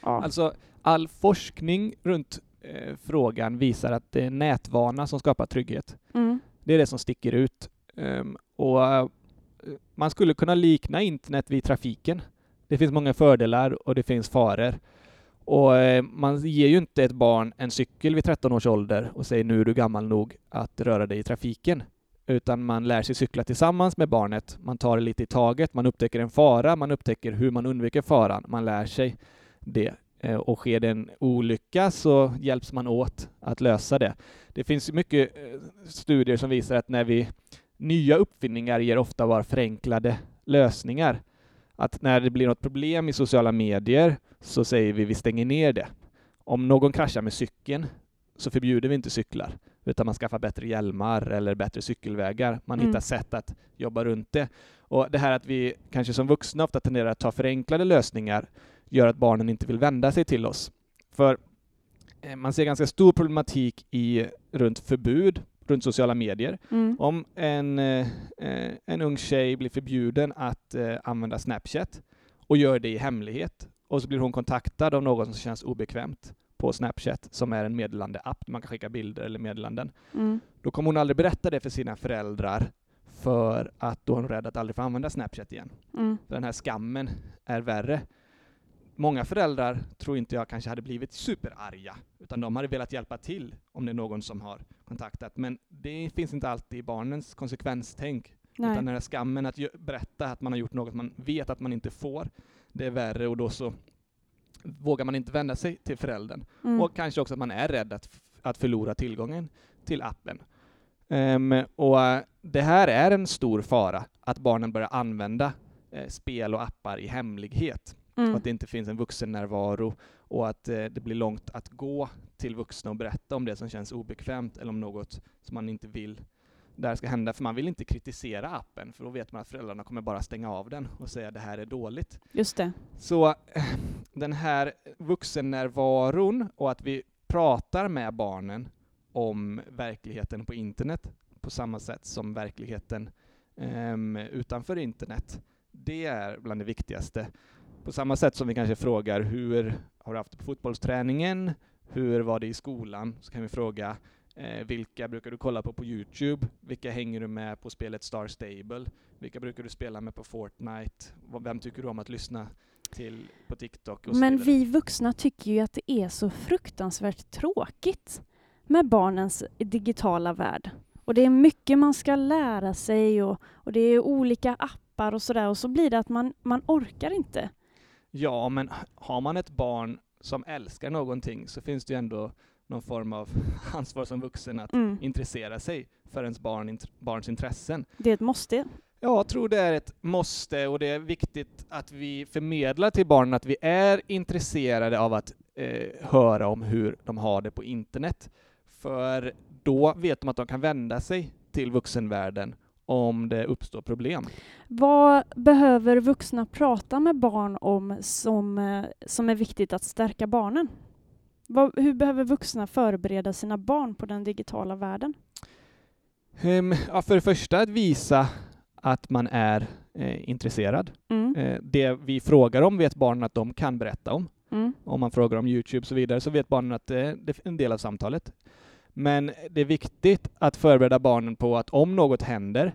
Ja. Alltså, all forskning runt eh, frågan visar att det är nätvana som skapar trygghet. Mm. Det är det som sticker ut. Ehm, och eh, man skulle kunna likna internet vid trafiken. Det finns många fördelar och det finns faror. Och eh, man ger ju inte ett barn en cykel vid 13 års ålder och säger nu är du gammal nog att röra dig i trafiken. Utan man lär sig cykla tillsammans med barnet. Man tar det lite i taget, man upptäcker en fara, man upptäcker hur man undviker faran. Man lär sig det. Eh, och sker det en olycka så hjälps man åt att lösa det. Det finns mycket eh, studier som visar att när vi nya uppfinningar ger ofta bara förenklade lösningar. Att när det blir något problem i sociala medier så säger vi vi stänger ner det. Om någon kraschar med cykeln så förbjuder vi inte cyklar, utan man skaffar bättre hjälmar eller bättre cykelvägar. Man Mm. hittar sätt att jobba runt det. Och det här att vi kanske som vuxna ofta tenderar att ta förenklade lösningar gör att barnen inte vill vända sig till oss. För eh, man ser ganska stor problematik i, runt förbud runt sociala medier. Mm. Om en, eh, eh, en ung tjej blir förbjuden att eh, använda Snapchat och gör det i hemlighet och så blir hon kontaktad av någon som känns obekvämt på Snapchat som är en meddelande-app där man kan skicka bilder eller meddelanden. Mm. Då kommer hon aldrig berätta det för sina föräldrar för att då är hon rädd att aldrig få använda Snapchat igen. Mm. Den här skammen är värre. Många föräldrar tror inte jag kanske hade blivit superarga, utan de hade velat hjälpa till om det är någon som har kontaktat. Men det finns inte alltid i barnens konsekvenstänk. Nej. Utan den här skammen att berätta att man har gjort något man vet att man inte får, det är värre och då så vågar man inte vända sig till föräldern. Mm. Och kanske också att man är rädd att, att förlora tillgången till appen. Ehm, och eh, det här är en stor fara, att barnen börjar använda eh, spel och appar i hemlighet. Mm. att det inte finns en vuxennärvaro och att eh, det blir långt att gå till vuxna och berätta om det som känns obekvämt eller om något som man inte vill där ska hända. För man vill inte kritisera appen, för då vet man att föräldrarna kommer bara stänga av den och säga det här är dåligt. Just det. Så eh, den här vuxennärvaron och att vi pratar med barnen om verkligheten på internet på samma sätt som verkligheten ehm, utanför internet, det är bland det viktigaste. På samma sätt som vi kanske frågar hur har du haft det på fotbollsträningen? Hur var det i skolan? Så kan vi fråga eh, vilka brukar du kolla på på Youtube? Vilka hänger du med på spelet Star Stable? Vilka brukar du spela med på Fortnite? Vem tycker du om att lyssna till på TikTok? Men vi vuxna tycker ju att det är så fruktansvärt tråkigt med barnens digitala värld. Och det är mycket man ska lära sig och, och det är olika appar och sådär och så blir det att man, man orkar inte. Ja, men har man ett barn som älskar någonting så finns det ju ändå någon form av ansvar som vuxen att Mm. intressera sig för ens barn, int- barns intressen. Det är ett måste. Jag tror det är ett måste och det är viktigt att vi förmedlar till barnen att vi är intresserade av att eh, höra om hur de har det på internet. För då vet de att de kan vända sig till vuxenvärlden om det uppstår problem. Vad behöver vuxna prata med barn om som, eh, som är viktigt att stärka barnen? Vad, hur behöver vuxna förbereda sina barn på den digitala världen? Ehm, ja, för det första att visa att man är eh, intresserad. Mm. Eh, det vi frågar om vet barnen att de kan berätta om. Mm. Om man frågar om Youtube och så vidare så vet barnen att det, det är en del av samtalet. Men det är viktigt att förbereda barnen på att om något händer,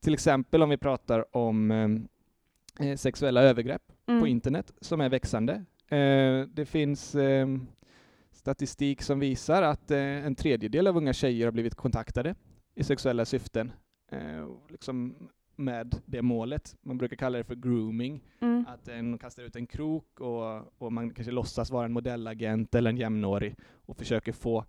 till exempel om vi pratar om eh, sexuella övergrepp på Mm. internet som är växande. Eh, det finns eh, statistik som visar att eh, en tredjedel av unga tjejer har blivit kontaktade i sexuella syften. Eh, liksom med det målet. Man brukar kalla det för grooming. Mm. Att en kastar ut en krok och, och man kanske låtsas vara en modellagent eller en jämnårig och försöker få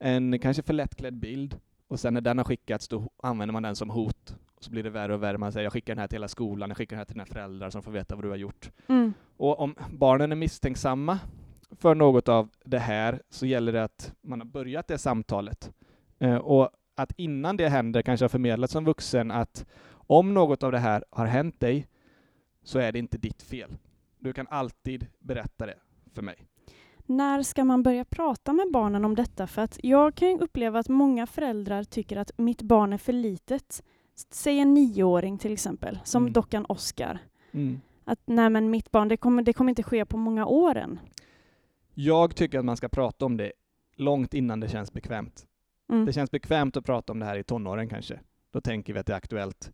en kanske för lättklädd bild. Och sen när den har skickats då använder man den som hot. Och så blir det värre och värre. Man säger jag skickar den här till hela skolan, jag skickar den här till dina föräldrar som får veta vad du har gjort. Mm. Och om barnen är misstänksamma för något av det här så gäller det att man har börjat det samtalet. Eh, och att innan det händer kanske har förmedlat som vuxen att om något av det här har hänt dig så är det inte ditt fel. Du kan alltid berätta det för mig. När ska man börja prata med barnen om detta? För att jag kan uppleva att många föräldrar tycker att mitt barn är för litet. Säg en nioåring till exempel, som Mm. dockan Oscar. Mm. Att nej men mitt barn, det kommer, det kommer inte ske på många år än. Jag tycker att man ska prata om det långt innan det känns bekvämt. Mm. Det känns bekvämt att prata om det här i tonåren kanske. Då tänker vi att det är aktuellt.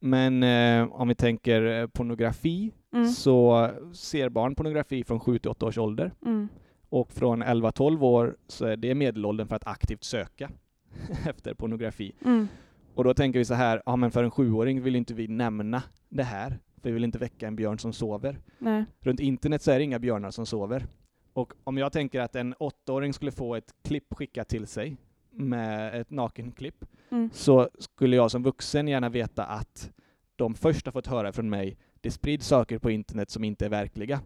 Men eh, om vi tänker eh, pornografi Mm. så ser barn pornografi från 7 till 8 års ålder. Mm. Och från 11-12 år så är det medelåldern för att aktivt söka efter pornografi. Mm. Och då tänker vi så här, ja men för en sjuåring vill inte vi nämna det här, för vi vill inte väcka en björn som sover. Nej. Runt internet så är det inga björnar som sover. Och om jag tänker att en åttaåring skulle få ett klipp skickat till sig med ett nakenklipp, Mm. så skulle jag som vuxen gärna veta att de först har fått höra från mig, det sprids saker på internet som inte är verkliga.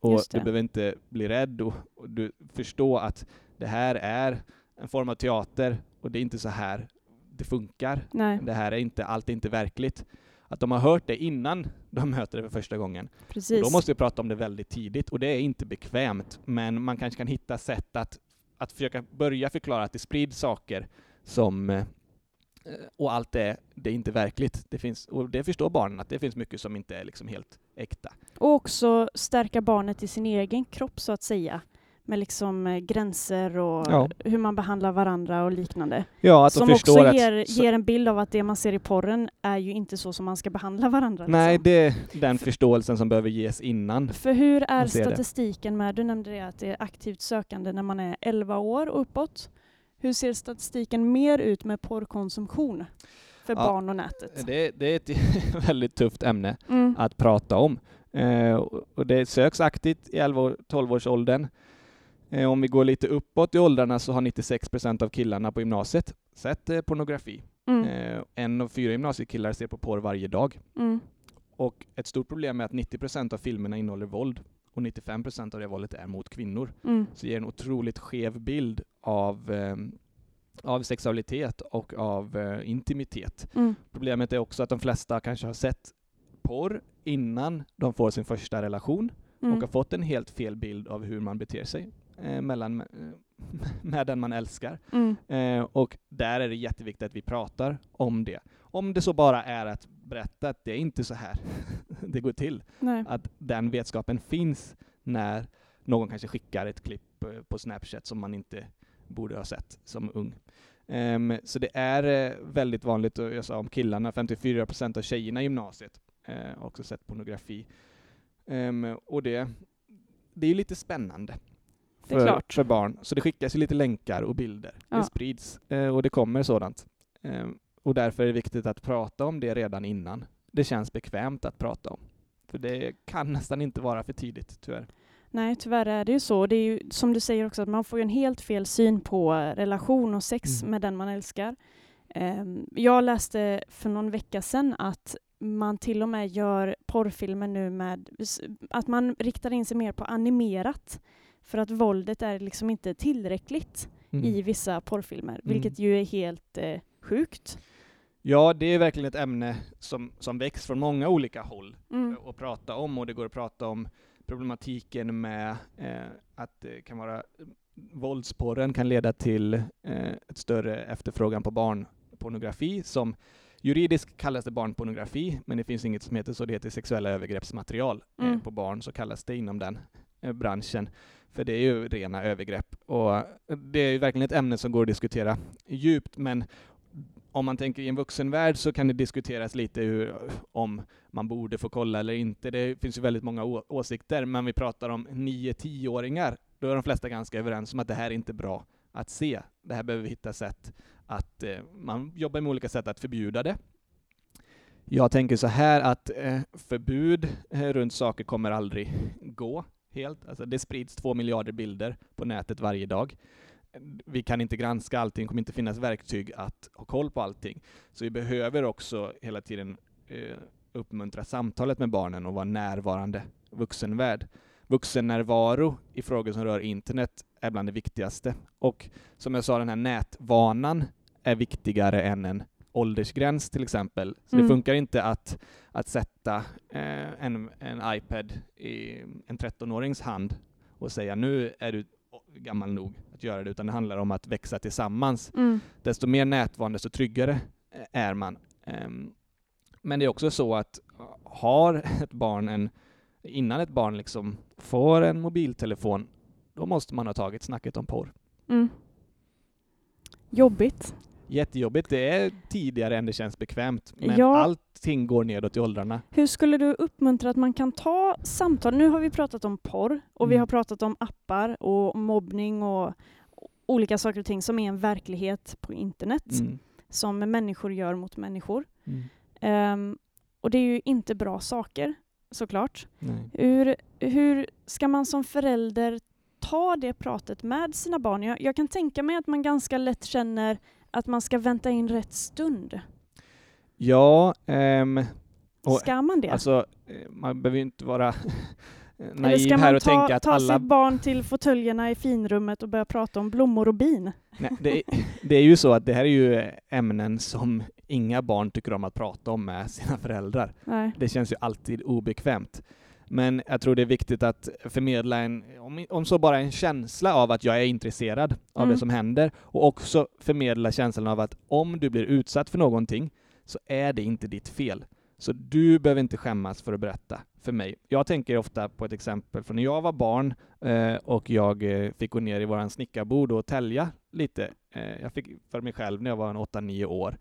Och du behöver inte bli rädd och, och du förstå att det här är en form av teater och det är inte så här det funkar. Nej, Det här är inte, allt är inte verkligt. Att de har hört det innan de möter det för första gången. Och precis. då måste vi prata om det väldigt tidigt och det är inte bekvämt. Men man kanske kan hitta sätt att, att försöka börja förklara att det sprids saker som eh, och allt det, det är inte verkligt. Det finns, och det förstår barnen, att det finns mycket som inte är liksom helt äkta. Och också stärka barnet i sin egen kropp så att säga. Med liksom eh, gränser och Ja. hur man behandlar varandra och liknande. Ja, att som också ger, så- ger en bild av att det man ser i porren är ju inte så som man ska behandla varandra. Nej, liksom. det är den förståelsen som behöver ges innan. För hur är ser det. statistiken med, du nämnde det att det är aktivt sökande när man är 11 år och uppåt. Hur ser statistiken mer ut med porrkonsumtion för Ja, barn och nätet? Det, det är ett väldigt tufft ämne. Mm. att prata om. Eh, och det söks aktivt i 11-12-årsåldern. Eh, om vi går lite uppåt i åldrarna så har 96 procent av killarna på gymnasiet sett eh, pornografi. Mm. Eh, en av fyra gymnasiekillar ser på porr varje dag. Mm. Och ett stort problem är att 90 procent av filmerna innehåller våld och 95 procent av det våldet är mot kvinnor. Mm. Så det ger en otroligt skev bild av, eh, av sexualitet och av eh, intimitet. Mm. Problemet är också att de flesta kanske har sett porr innan de får sin första relation och Mm. har fått en helt fel bild av hur man beter sig eh, mellan, eh, med den man älskar. Mm. Eh, och där är det jätteviktigt att vi pratar om det. Om det så bara är att berätta att det är inte så här det går till. Nej. Att den vetskapen finns när någon kanske skickar ett klipp eh, på Snapchat som man inte borde ha sett som ung. Ehm, så det är eh, väldigt vanligt, och jag sa om killarna, 54% av tjejerna i gymnasiet eh, har också sett pornografi. Ehm, och det, det är lite spännande för, för barn. Så det skickas ju lite länkar och bilder. Ja. Det sprids eh, och det kommer sådant. Ehm, och därför är det viktigt att prata om det redan innan. Det känns bekvämt att prata om. För det kan nästan inte vara för tidigt, tyvärr. Nej, tyvärr är det ju så. Det är ju som du säger också att man får ju en helt fel syn på relation och sex Mm. med den man älskar. Ehm, Jag läste för någon vecka sedan att man till och med gör porrfilmer nu med att man riktar in sig mer på animerat för att våldet är liksom inte tillräckligt Mm. i vissa porrfilmer, vilket ju är helt eh, sjukt. Ja, det är verkligen ett ämne som, som väcks från många olika håll Mm. att prata om och det går att prata om problematiken med eh, att det kan vara våldsporren kan leda till eh, ett större efterfrågan på barnpornografi som juridiskt kallas det barnpornografi, men det finns inget som heter så, det heter sexuella övergreppsmaterial eh, Mm. på barn, så kallas det inom den eh, branschen. För det är ju rena övergrepp och det är ju verkligen ett ämne som går att diskutera djupt, men om man tänker i en vuxenvärld så kan det diskuteras lite hur, om man borde få kolla eller inte. Det finns ju väldigt många å- åsikter, men vi pratar om 9-10-åringar. Då är de flesta ganska överens om att det här är inte bra att se. Det här behöver vi hitta sätt att, eh, man jobbar med olika sätt att förbjuda det. Jag tänker så här att eh, förbud eh, runt saker kommer aldrig gå helt. Alltså det sprids två miljarder bilder på nätet varje dag. Vi kan inte granska allting, det kommer inte finnas verktyg att ha koll på allting. Så vi behöver också hela tiden eh, uppmuntra samtalet med barnen och vara närvarande vuxenvärld. Vuxennärvaro i frågor som rör internet är bland det viktigaste. Och som jag sa, den här nätvanan är viktigare än en åldersgräns till exempel. Så Mm. det funkar inte att, att sätta eh, en, en iPad i en 13-årings hand och säga nu är du gammal nog att göra det, utan det handlar om att växa tillsammans Mm. desto mer nätvan, desto tryggare eh, är man. Ehm, Men det är också så att uh, har ett barn en, innan ett barn liksom får en mobiltelefon, då måste man ha tagit snacket om porr. Mm. Jobbigt. Jättejobbigt, det är tidigare än det känns bekvämt, men Ja. allting går nedåt i åldrarna. Hur skulle du uppmuntra att man kan ta samtal? Nu har vi pratat om porr och vi Mm. har pratat om appar och mobbning och olika saker och ting som är en verklighet på internet Mm. som människor gör mot människor. Mm. Ehm, och det är ju inte bra saker såklart. Nej. Hur, hur ska man som förälder ta det pratet med sina barn? Jag, jag kan tänka mig att man ganska lätt känner att man ska vänta in rätt stund. Ja, ehm, Och, Ska man det? alltså eh, man behöver ju inte vara Eller naiv ska här man och ta, tänka att ta alla sitt barn till fåtöljerna i finrummet och börja prata om blommor och bin? Nej, det, är- det är ju så att det här är ju ämnen som inga barn tycker om att prata om med sina föräldrar. Nej. Det känns ju alltid obekvämt. Men jag tror det är viktigt att förmedla en, om, om så bara en känsla av att jag är intresserad av Mm. det som händer och också förmedla känslan av att om du blir utsatt för någonting så är det inte ditt fel. Så du behöver inte skämmas för att berätta för mig. Jag tänker ofta på ett exempel från när jag var barn eh, och jag eh, fick gå ner i våran snickarbod och tälja lite. Eh, jag fick för mig själv när jag var en 8-9 år.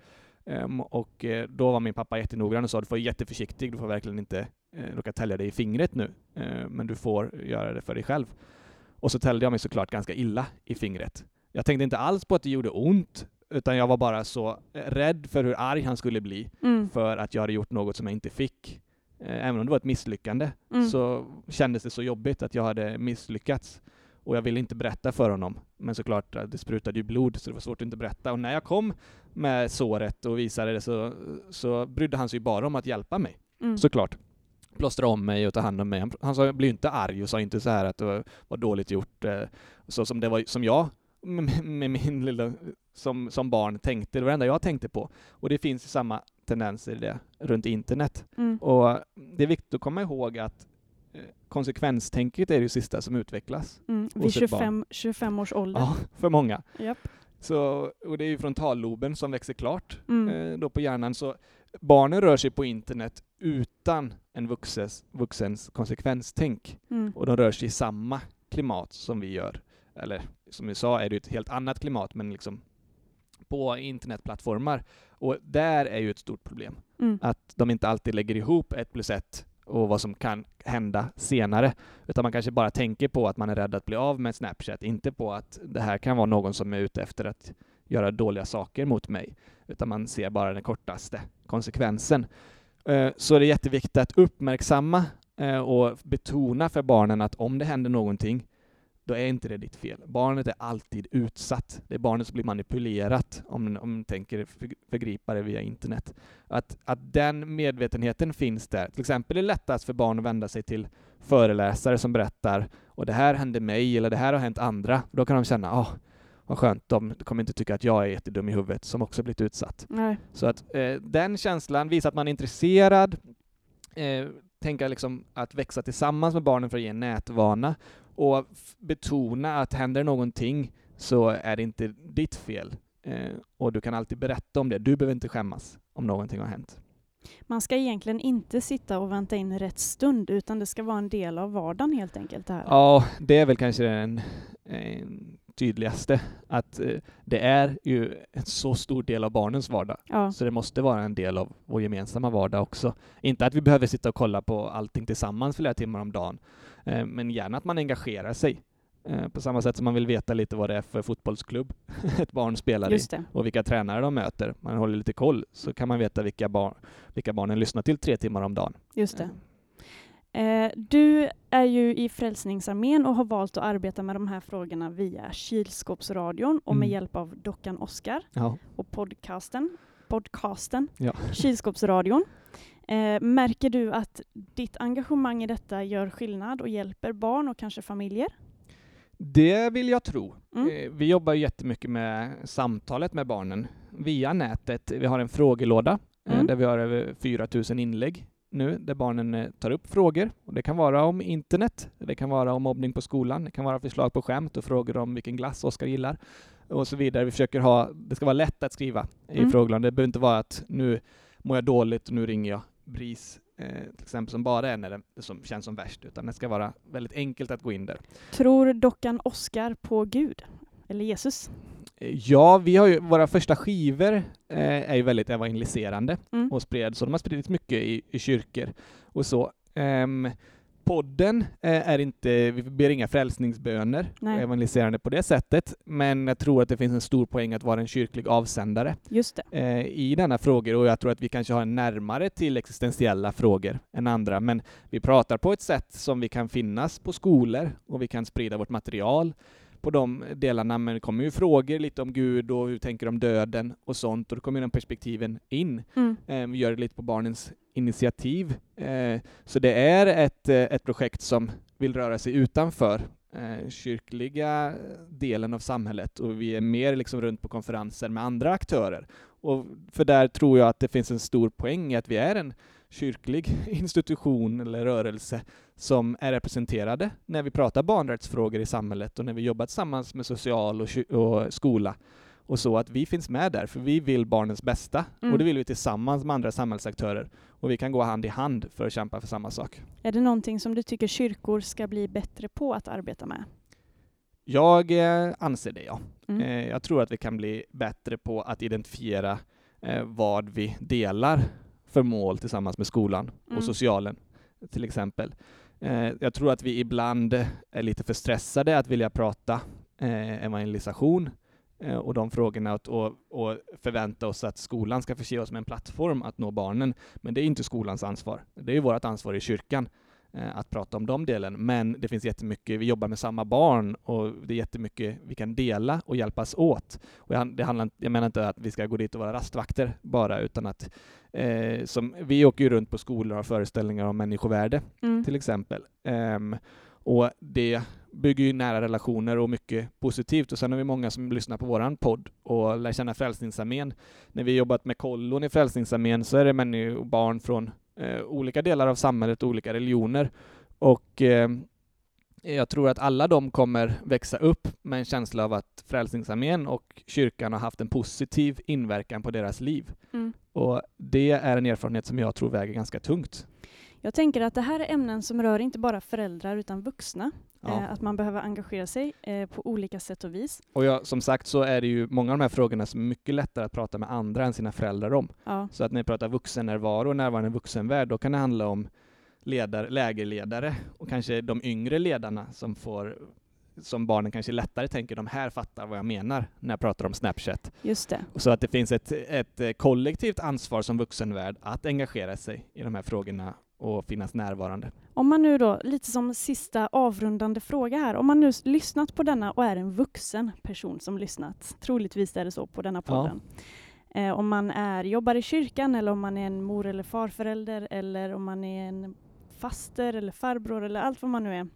Ehm, och eh, då var min pappa jättenoggrann och sa du får vara jätteförsiktig, du får verkligen inte eh, råka tälja dig i fingret nu, eh, men du får göra det för dig själv. Och så täljde jag mig såklart ganska illa i fingret. Jag tänkte inte alls på att det gjorde ont, utan jag var bara så eh, rädd för hur arg han skulle bli Mm. för att jag hade gjort något som jag inte fick. Eh, Även om det var ett misslyckande Mm. så kändes det så jobbigt att jag hade misslyckats. Och jag ville inte berätta för honom. Men såklart, eh, det sprutade ju blod så det var svårt att inte berätta. Och när jag kom med såret och visade det så, så brydde han sig ju bara om att hjälpa mig. Mm. Såklart. Plåstra om mig och ta hand om mig. Han, han sa, blev inte arg och sa inte så här att det var, var dåligt gjort. Eh, så som det var, som jag med, med min lilla, som, som barn tänkte. Det var det enda jag tänkte på. Och det finns samma tendenser i det runt internet. Mm. Och det är viktigt att komma ihåg att konsekvenstänket är det sista som utvecklas. Mm. Vid hos ett 25, 25 års ålder. Ja, för många. Japp. Så, och det är ju frontalloben som växer klart Mm. eh, då på hjärnan. Så barnen rör sig på internet utan en vuxens, vuxens konsekvenstänk. Mm. Och de rör sig i samma klimat som vi gör. Eller som vi sa är det ett helt annat klimat, men liksom på internetplattformar. Och där är ju ett stort problem. Mm. Att de inte alltid lägger ihop ett plus ett och vad som kan hända senare. Utan man kanske bara tänker på att man är rädd att bli av med Snapchat, inte på att det här kan vara någon som är ute efter att göra dåliga saker mot mig. Utan man ser bara den kortaste konsekvensen. Eh, så det är jätteviktigt att uppmärksamma eh, och betona för barnen att om det händer någonting, då är inte det ditt fel. Barnet är alltid utsatt. Det är barnet som blir manipulerat om, man tänker förgripa det via internet. Att, att den medvetenheten finns där. Till exempel är det lättast för barn att vända sig till föreläsare som berättar och det här hände mig eller det här har hänt andra. Då kan de känna, ah, vad skönt, de kommer inte tycka att jag är jättedum i huvudet som också blivit utsatt. Nej. Så att eh, den känslan, visa att man är intresserad, eh, tänka liksom att växa tillsammans med barnen för att ge en nätvana och betona att händer någonting så är det inte ditt fel. Eh, och du kan alltid berätta om det. Du behöver inte skämmas om någonting har hänt. Man ska egentligen inte sitta och vänta in rätt stund, utan det ska vara en del av vardagen helt enkelt. Det här. Ja, det är väl kanske den tydligaste, att eh, det är ju en så stor del av barnens vardag, ja. så det måste vara en del av vår gemensamma vardag också. Inte att vi behöver sitta och kolla på allting tillsammans flera timmar om dagen, eh, men gärna att man engagerar sig. Eh, på samma sätt som man vill veta lite vad det är för fotbollsklubb ett barn spelar i och vilka tränare de möter. Man håller lite koll så kan man veta vilka, barn, vilka barnen lyssnar till tre timmar om dagen. Just det. Eh, du är ju i Frälsningsarmén och har valt att arbeta med de här frågorna via Kylskåpsradion och med mm. hjälp av dockan Oskar ja. och podcasten, podcasten ja. Kylskåpsradion. Eh, märker du att ditt engagemang i detta gör skillnad och hjälper barn och kanske familjer? Det vill jag tro. Mm. Eh, vi jobbar jättemycket med samtalet med barnen via nätet. Vi har en frågelåda mm. där vi har över 4 000 inlägg nu där barnen eh, tar upp frågor. Och det kan vara om internet, det kan vara om mobbning på skolan, det kan vara förslag på skämt och frågor om vilken glass Oskar gillar och så vidare. Vi försöker ha, det ska vara lätt att skriva i mm. frågelådan. Det behöver inte vara att nu mår jag dåligt och nu ringer jag BRIS eh, till exempel som bara är när det som känns som värst, utan det ska vara väldigt enkelt att gå in där. Tror dockan Oskar på Gud eller Jesus? Ja, vi har ju, våra första skivor eh, är ju väldigt evangeliserande mm. och spred, så de har spridits mycket i, i kyrkor och så. Um, podden eh, är inte, vi ber inga frälsningsböner, Nej. evangeliserande på det sättet, men jag tror att det finns en stor poäng att vara en kyrklig avsändare Just eh, i denna frågor och jag tror att vi kanske har en närmare till existentiella frågor än andra, men vi pratar på ett sätt som vi kan finnas på skolor och vi kan sprida vårt material på de delarna, men det kommer ju frågor lite om Gud och hur tänker de döden och sånt, och då kommer de perspektiven in. Mm. Eh, vi gör det lite på barnens initiativ. Eh, så det är ett, eh, ett projekt som vill röra sig utanför eh, kyrkliga delen av samhället och vi är mer liksom runt på konferenser med andra aktörer. Och för där tror jag att det finns en stor poäng i att vi är en kyrklig institution eller rörelse som är representerade när vi pratar barnrättsfrågor i samhället och när vi jobbar tillsammans med social och, och skola och så att vi finns med där, för vi vill barnens bästa mm. och det vill vi tillsammans med andra samhällsaktörer och vi kan gå hand i hand för att kämpa för samma sak. Är det någonting som du tycker kyrkor ska bli bättre på att arbeta med? Jag eh, anser det, ja. Mm. Eh, jag tror att vi kan bli bättre på att identifiera eh, vad vi delar för mål tillsammans med skolan och mm. socialen, till exempel. Eh, jag tror att vi ibland är lite för stressade att vilja prata eh, evangelisation eh, och de frågorna och, och, förvänta oss att skolan ska förse oss med en plattform att nå barnen. Men det är inte skolans ansvar. Det är vårt ansvar i kyrkan Eh, att prata om de delen. Men det finns jättemycket, vi jobbar med samma barn och det är jättemycket vi kan dela och hjälpas åt. Och det handlar, jag menar inte att vi ska gå dit och vara rastvakter bara, utan att eh, som, vi åker ju runt på skolor och har föreställningar om människovärde mm. till exempel. Um, och det bygger ju nära relationer och mycket positivt. Och sen har vi många som lyssnar på våran podd och lär känna Frälsningsarmén. När vi jobbat med kollon i Frälsningsarmén så är det människor, barn från eh, olika delar av samhället och olika religioner. Och eh, jag tror att alla de kommer växa upp med en känsla av att Frälsningsarmén och kyrkan har haft en positiv inverkan på deras liv. Mm. Och det är en erfarenhet som jag tror väger ganska tungt. Jag tänker att det här är ämnen som rör inte bara föräldrar utan vuxna. Ja. Eh, att man behöver engagera sig eh, på olika sätt och vis. Och ja, som sagt så är det ju många av de här frågorna som är mycket lättare att prata med andra än sina föräldrar om. Ja. Så att när vi pratar vuxennärvaro och närvarande vuxenvärld, då kan det handla om ledare, lägerledare och kanske de yngre ledarna som får som barnen kanske lättare tänker, de här fattar vad jag menar när jag pratar om Snapchat. Just det. Så att det finns ett, ett kollektivt ansvar som vuxenvärld att engagera sig i de här frågorna och finnas närvarande. Om man nu då, lite som sista avrundande fråga här, om man nu lyssnat på denna och är en vuxen person som lyssnat, troligtvis är det så på denna podden. Ja. Eh, om man är, jobbar i kyrkan eller om man är en mor eller farförälder eller om man är en faster eller farbror eller allt vad man nu är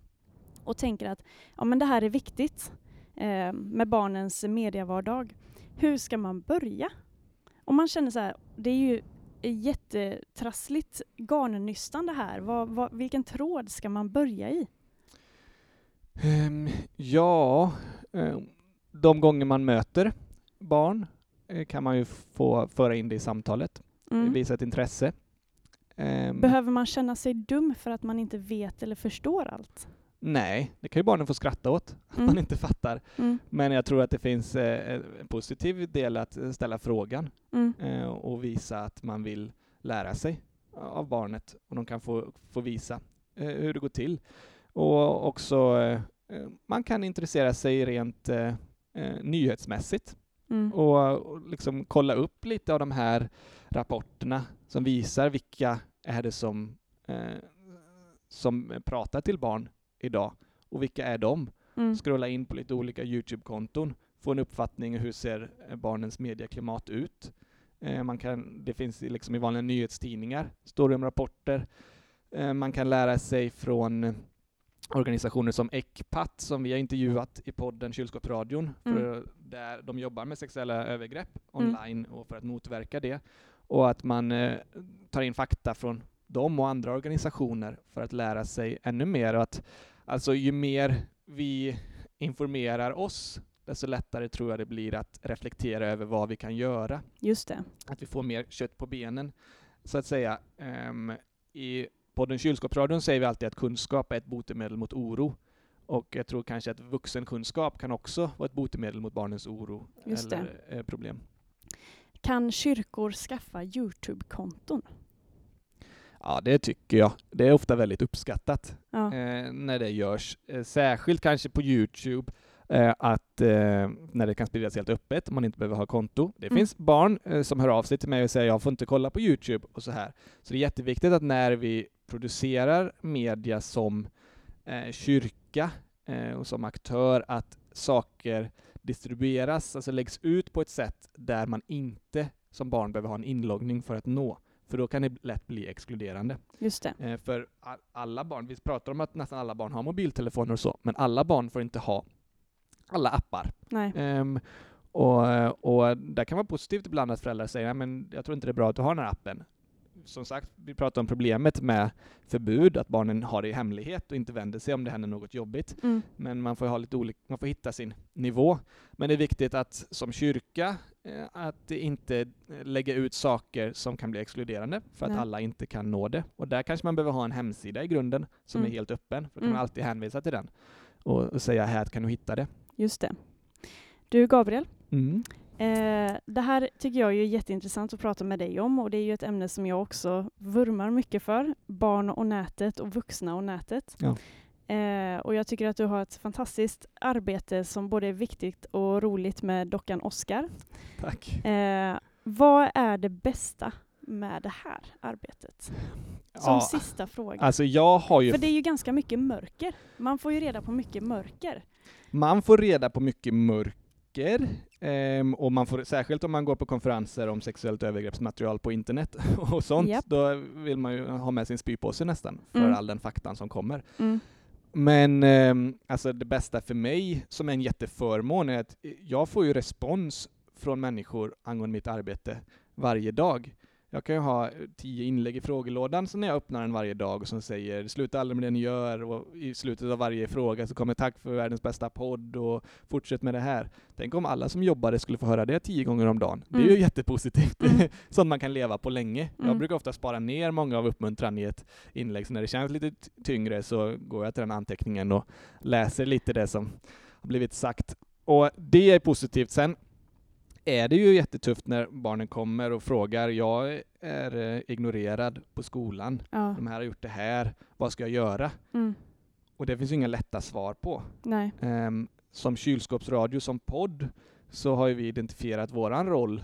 och tänker att ja, men det här är viktigt eh, med barnens medievardag. Hur ska man börja? Om man känner så här, det är ju jättetrassligt garnnystande här. Vad, vad, vilken tråd ska man börja i? Um, ja, um, de gånger man möter barn uh, kan man ju få föra in det i samtalet, mm. visa ett intresse. Um, Behöver man känna sig dum för att man inte vet eller förstår allt? Nej, det kan ju barnen få skratta åt, att mm. man inte fattar. Mm. Men jag tror att det finns eh, en positiv del att ställa frågan mm. eh, och visa att man vill lära sig av barnet och de kan få, få visa eh, hur det går till. Och också, eh, eh, man kan intressera sig rent eh, nyhetsmässigt mm. och, och liksom kolla upp lite av de här rapporterna som visar vilka är det som, som pratar till barn idag och vilka är de? Mm. Scrolla in på lite olika Youtube-konton, få en uppfattning hur ser eh, barnens medieklimat ut. Eh, man kan, det finns liksom i vanliga nyhetstidningar, står det om rapporter. Eh, man kan lära sig från organisationer som ECPAT som vi har intervjuat i podden Kylskåpsradion, mm. där de jobbar med sexuella övergrepp mm. online och för att motverka det. Och att man eh, tar in fakta från dem och andra organisationer för att lära sig ännu mer. Och att, alltså ju mer vi informerar oss, desto lättare tror jag det blir att reflektera över vad vi kan göra. Just det. Att vi får mer kött på benen, så att säga. Um, I podden Kylskåpsradion säger vi alltid att kunskap är ett botemedel mot oro. Och jag tror kanske att vuxenkunskap kan också vara ett botemedel mot barnens oro Just eller det. Eh, problem. Kan kyrkor skaffa Youtube-konton? Ja, det tycker jag. Det är ofta väldigt uppskattat ja. eh, när det görs. Eh, särskilt kanske på Youtube, eh, att eh, när det kan spridas helt öppet, man inte behöver ha konto. Det mm. finns barn eh, som hör av sig till mig och säger jag får inte kolla på Youtube och så här. Så det är jätteviktigt att när vi producerar media som eh, kyrka och som aktör, att saker distribueras, alltså läggs ut på ett sätt där man inte som barn behöver ha en inloggning för att nå. För då kan det lätt bli exkluderande. Just det. Eh, för alla barn, vi pratar om att nästan alla barn har mobiltelefoner och så, men alla barn får inte ha alla appar. Nej. Um, och, och där kan vara positivt ibland att föräldrar säger, men jag tror inte det är bra att du har den här appen som sagt, vi pratar om problemet med förbud, att barnen har det i hemlighet och inte vänder sig om det händer något jobbigt. Mm. Men man får, ha lite olika, man får hitta sin nivå. Men det är viktigt att som kyrka, eh, att inte lägga ut saker som kan bli exkluderande, för Nej. att alla inte kan nå det. Och där kanske man behöver ha en hemsida i grunden som mm. är helt öppen, för då kan mm. man alltid hänvisa till den och, och säga här kan du hitta det. Just det. Du Gabriel, mm. Eh, det här tycker jag är jätteintressant att prata med dig om och det är ju ett ämne som jag också vurmar mycket för. Barn och nätet och vuxna och nätet. Ja. Eh, och jag tycker att du har ett fantastiskt arbete som både är viktigt och roligt med dockan Oscar. Tack. Eh, vad är det bästa med det här arbetet? Som ja, sista fråga. Alltså jag har ju... För det är ju ganska mycket mörker. Man får ju reda på mycket mörker. Man får reda på mycket mörker um, och man får, särskilt om man går på konferenser om sexuellt övergreppsmaterial på internet och sånt, yep. då vill man ju ha med sin spypåse nästan, för mm. all den faktan som kommer. Mm. Men um, alltså det bästa för mig, som är en jätteförmån, är att jag får ju respons från människor angående mitt arbete varje dag. Jag kan ju ha tio inlägg i frågelådan så när jag öppnar den varje dag som säger sluta aldrig med det ni gör och i slutet av varje fråga så kommer tack för världens bästa podd och fortsätt med det här. Tänk om alla som jobbade skulle få höra det tio gånger om dagen. Det är ju mm. jättepositivt. Mm. Sånt man kan leva på länge. Mm. Jag brukar ofta spara ner många av uppmuntran i ett inlägg, så när det känns lite tyngre så går jag till den anteckningen och läser lite det som har blivit sagt. Och det är positivt. Sen är det ju jättetufft när barnen kommer och frågar, jag är eh, ignorerad på skolan, ja. de här har gjort det här, vad ska jag göra? Mm. Och det finns ju inga lätta svar på. Um, som kylskåpsradio, som podd, så har vi identifierat våran roll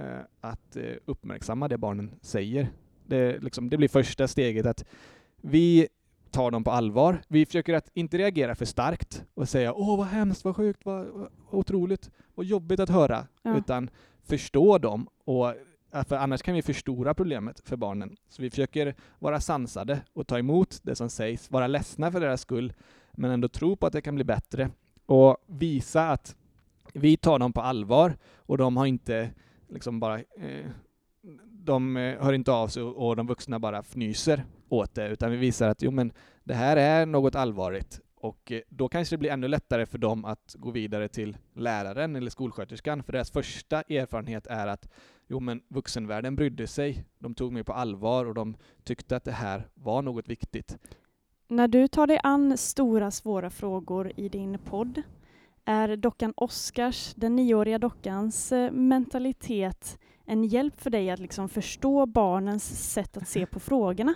uh, att uh, uppmärksamma det barnen säger. Det, liksom, det blir första steget att vi tar dem på allvar. Vi försöker att inte reagera för starkt och säga åh vad hemskt, vad sjukt, vad, vad otroligt, vad jobbigt att höra, Ja. utan förstå dem och för annars kan vi förstora problemet för barnen. Så vi försöker vara sansade och ta emot det som sägs, vara ledsna för deras skull, men ändå tro på att det kan bli bättre och visa att vi tar dem på allvar och de har inte liksom bara eh, de eh, hör inte av sig och och de vuxna bara fnyser åt det, utan vi visar att jo men det här är något allvarligt och eh, då kanske det blir ännu lättare för dem att gå vidare till läraren eller skolsköterskan, för deras första erfarenhet är att jo men vuxenvärlden brydde sig, de tog mig på allvar och de tyckte att det här var något viktigt. När du tar dig an stora svåra frågor i din podd, är dockan Oscars, den nioåriga dockans eh, mentalitet en hjälp för dig att liksom förstå barnens sätt att se på frågorna?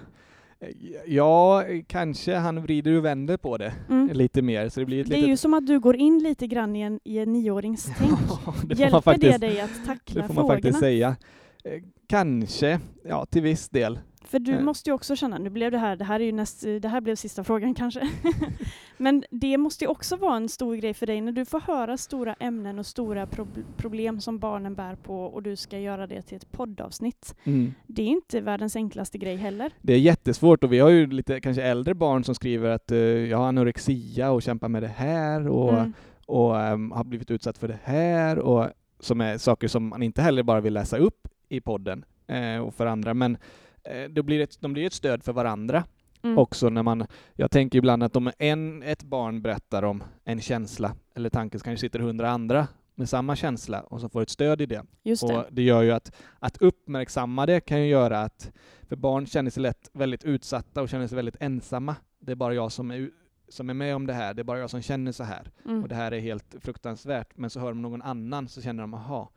Ja, kanske han vrider och vänder på det Mm. lite mer, så det blir ett Det är litet... ju som att du går in lite grann i en, i en nioårings tänk. Ja, det Hjälper faktiskt, det dig att tackla det får man frågorna? faktiskt säga. Eh, Kanske, ja till viss del. För du Eh. måste ju också känna, nu blev det här, det här, är ju näst, det här blev sista frågan kanske. Men det måste ju också vara en stor grej för dig när du får höra stora ämnen och stora prob- problem som barnen bär på och du ska göra det till ett poddavsnitt. Mm. Det är inte världens enklaste grej heller. Det är jättesvårt och vi har ju lite kanske äldre barn som skriver att eh, jag har anorexia och kämpar med det här och, Mm. och ehm, har blivit utsatt för det här och som är saker som man inte heller bara vill läsa upp i podden eh, och för andra men eh, det blir ett, de blir ett stöd för varandra Mm. också när man, jag tänker ibland att om en, ett barn berättar om en känsla eller tanke så kanske sitter hundra andra med samma känsla och som får ett stöd i det. Just det. Och det gör ju att, att uppmärksamma det kan ju göra att, för barn känner sig lätt väldigt utsatta och känner sig väldigt ensamma. Det är bara jag som är, som är med om det här, det är bara jag som känner så här. Mm. Och det här är helt fruktansvärt. Men så hör de någon annan så känner de, aha,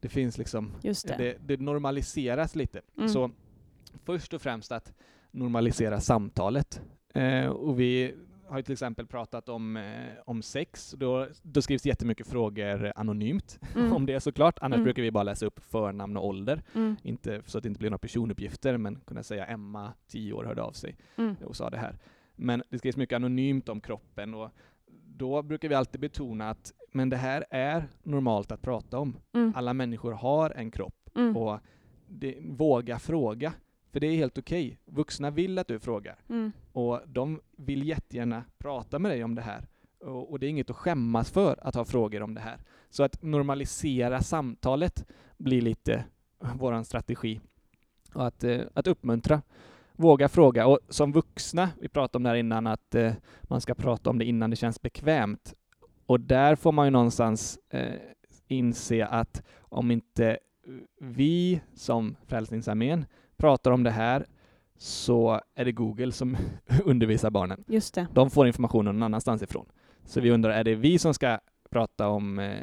det finns liksom, Just det. det, det normaliseras lite. Mm. Så först och främst att normalisera samtalet. Eh, och vi har ju till exempel pratat om, eh, om sex. Då, då skrivs jättemycket frågor anonymt Mm. om det såklart. Annars Mm. brukar vi bara läsa upp förnamn och ålder. Mm. Inte, så att det inte blir några personuppgifter, men kunna säga Emma, 10 år, hörde av sig Mm. och sa det här. Men det skrivs mycket anonymt om kroppen och då brukar vi alltid betona att men det här är normalt att prata om. Mm. Alla människor har en kropp Mm. och det, våga fråga. För det är helt okej. Vuxna vill att du frågar Mm. och de vill jättegärna prata med dig om det här. Och, och det är inget att skämmas för att ha frågor om det här. Så att normalisera samtalet blir lite våran strategi. Och att, eh, att uppmuntra. Våga fråga. Och som vuxna, vi pratade om det här innan, att eh, man ska prata om det innan det känns bekvämt. Och där får man ju någonstans eh, inse att om inte vi som Frälsningsarmén pratar om det här så är det Google som undervisar barnen. Just det. De får informationen någon annanstans ifrån. Så vi undrar, är det vi som ska prata om eh,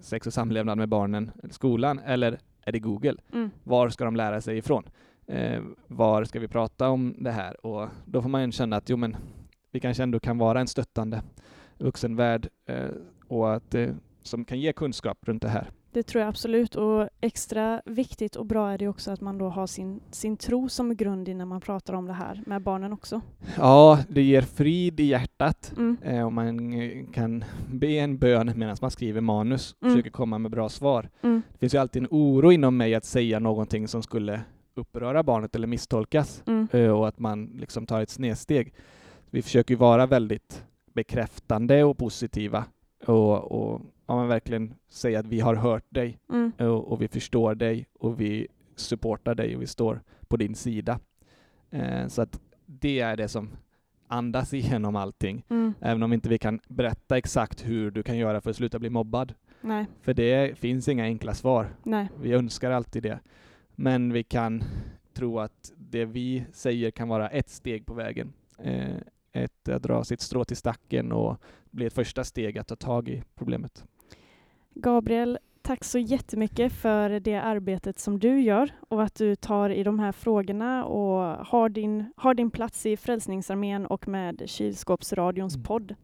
sex och samlevnad med barnen skolan eller är det Google? Mm. Var ska de lära sig ifrån? Eh, var ska vi prata om det här? Och då får man ju känna att jo, men vi kanske ändå kan vara en stöttande vuxenvärld eh, och att, eh, som kan ge kunskap runt det här. Det tror jag absolut. Och extra viktigt och bra är det också att man då har sin, sin tro som grund innan man pratar om det här med barnen också. Ja, det ger frid i hjärtat Mm. eh, och man kan be en bön medan man skriver manus och Mm. försöker komma med bra svar. Mm. Det finns ju alltid en oro inom mig att säga någonting som skulle uppröra barnet eller misstolkas Mm. eh, och att man liksom tar ett snedsteg. Vi försöker ju vara väldigt bekräftande och positiva och, och ja, men verkligen säga att vi har hört dig Mm. och, och vi förstår dig och vi supportar dig och vi står på din sida. Eh, så att det är det som andas igenom allting. Mm. Även om inte vi kan berätta exakt hur du kan göra för att sluta bli mobbad. Nej, För det finns inga enkla svar. nej. Vi önskar alltid det. Men vi kan tro att det vi säger kan vara ett steg på vägen. Eh, ett att dra sitt strå till stacken och bli ett första steg att ta tag i problemet. Gabriel, tack så jättemycket för det arbetet som du gör och att du tar i de här frågorna och har din, har din plats i Frälsningsarmén och med Kylskåpsradions Mm. podd.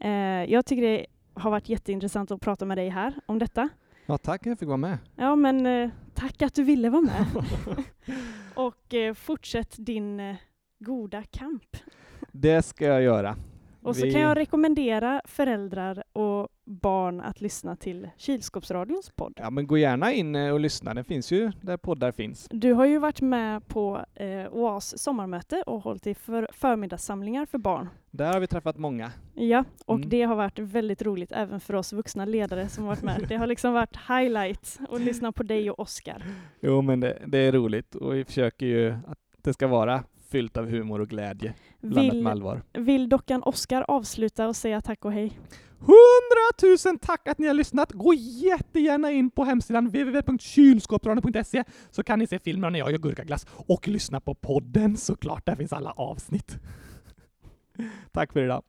Eh, jag tycker det har varit jätteintressant att prata med dig här om detta. Ja, tack att jag fick vara med. Ja, men eh, tack att du ville vara med. och eh, fortsätt din eh, goda kamp. Det ska jag göra. Och så Vi- kan jag rekommendera föräldrar och barn att lyssna till Kylskåpsradions podd. Ja, men gå gärna in eh, och lyssna. Den finns ju där poddar finns. Du har ju varit med på eh, OAS sommarmöte och hållit i för förmiddagssamlingar för barn. Där har vi träffat många. Ja, och Mm. det har varit väldigt roligt även för oss vuxna ledare som varit med. Det har liksom varit highlight att lyssna på dig och Oskar. Jo, men det, det är roligt och vi försöker ju att det ska vara fyllt av humor och glädje, blandat Vill, med allvar. vill dockan Oskar avsluta och säga tack och hej? Hundratusen tack att ni har lyssnat! Gå jättegärna in på hemsidan www.kylskåpsradion.se så kan ni se filmen när jag gör gurkaglass och lyssna på podden såklart. Där finns alla avsnitt. tack för idag.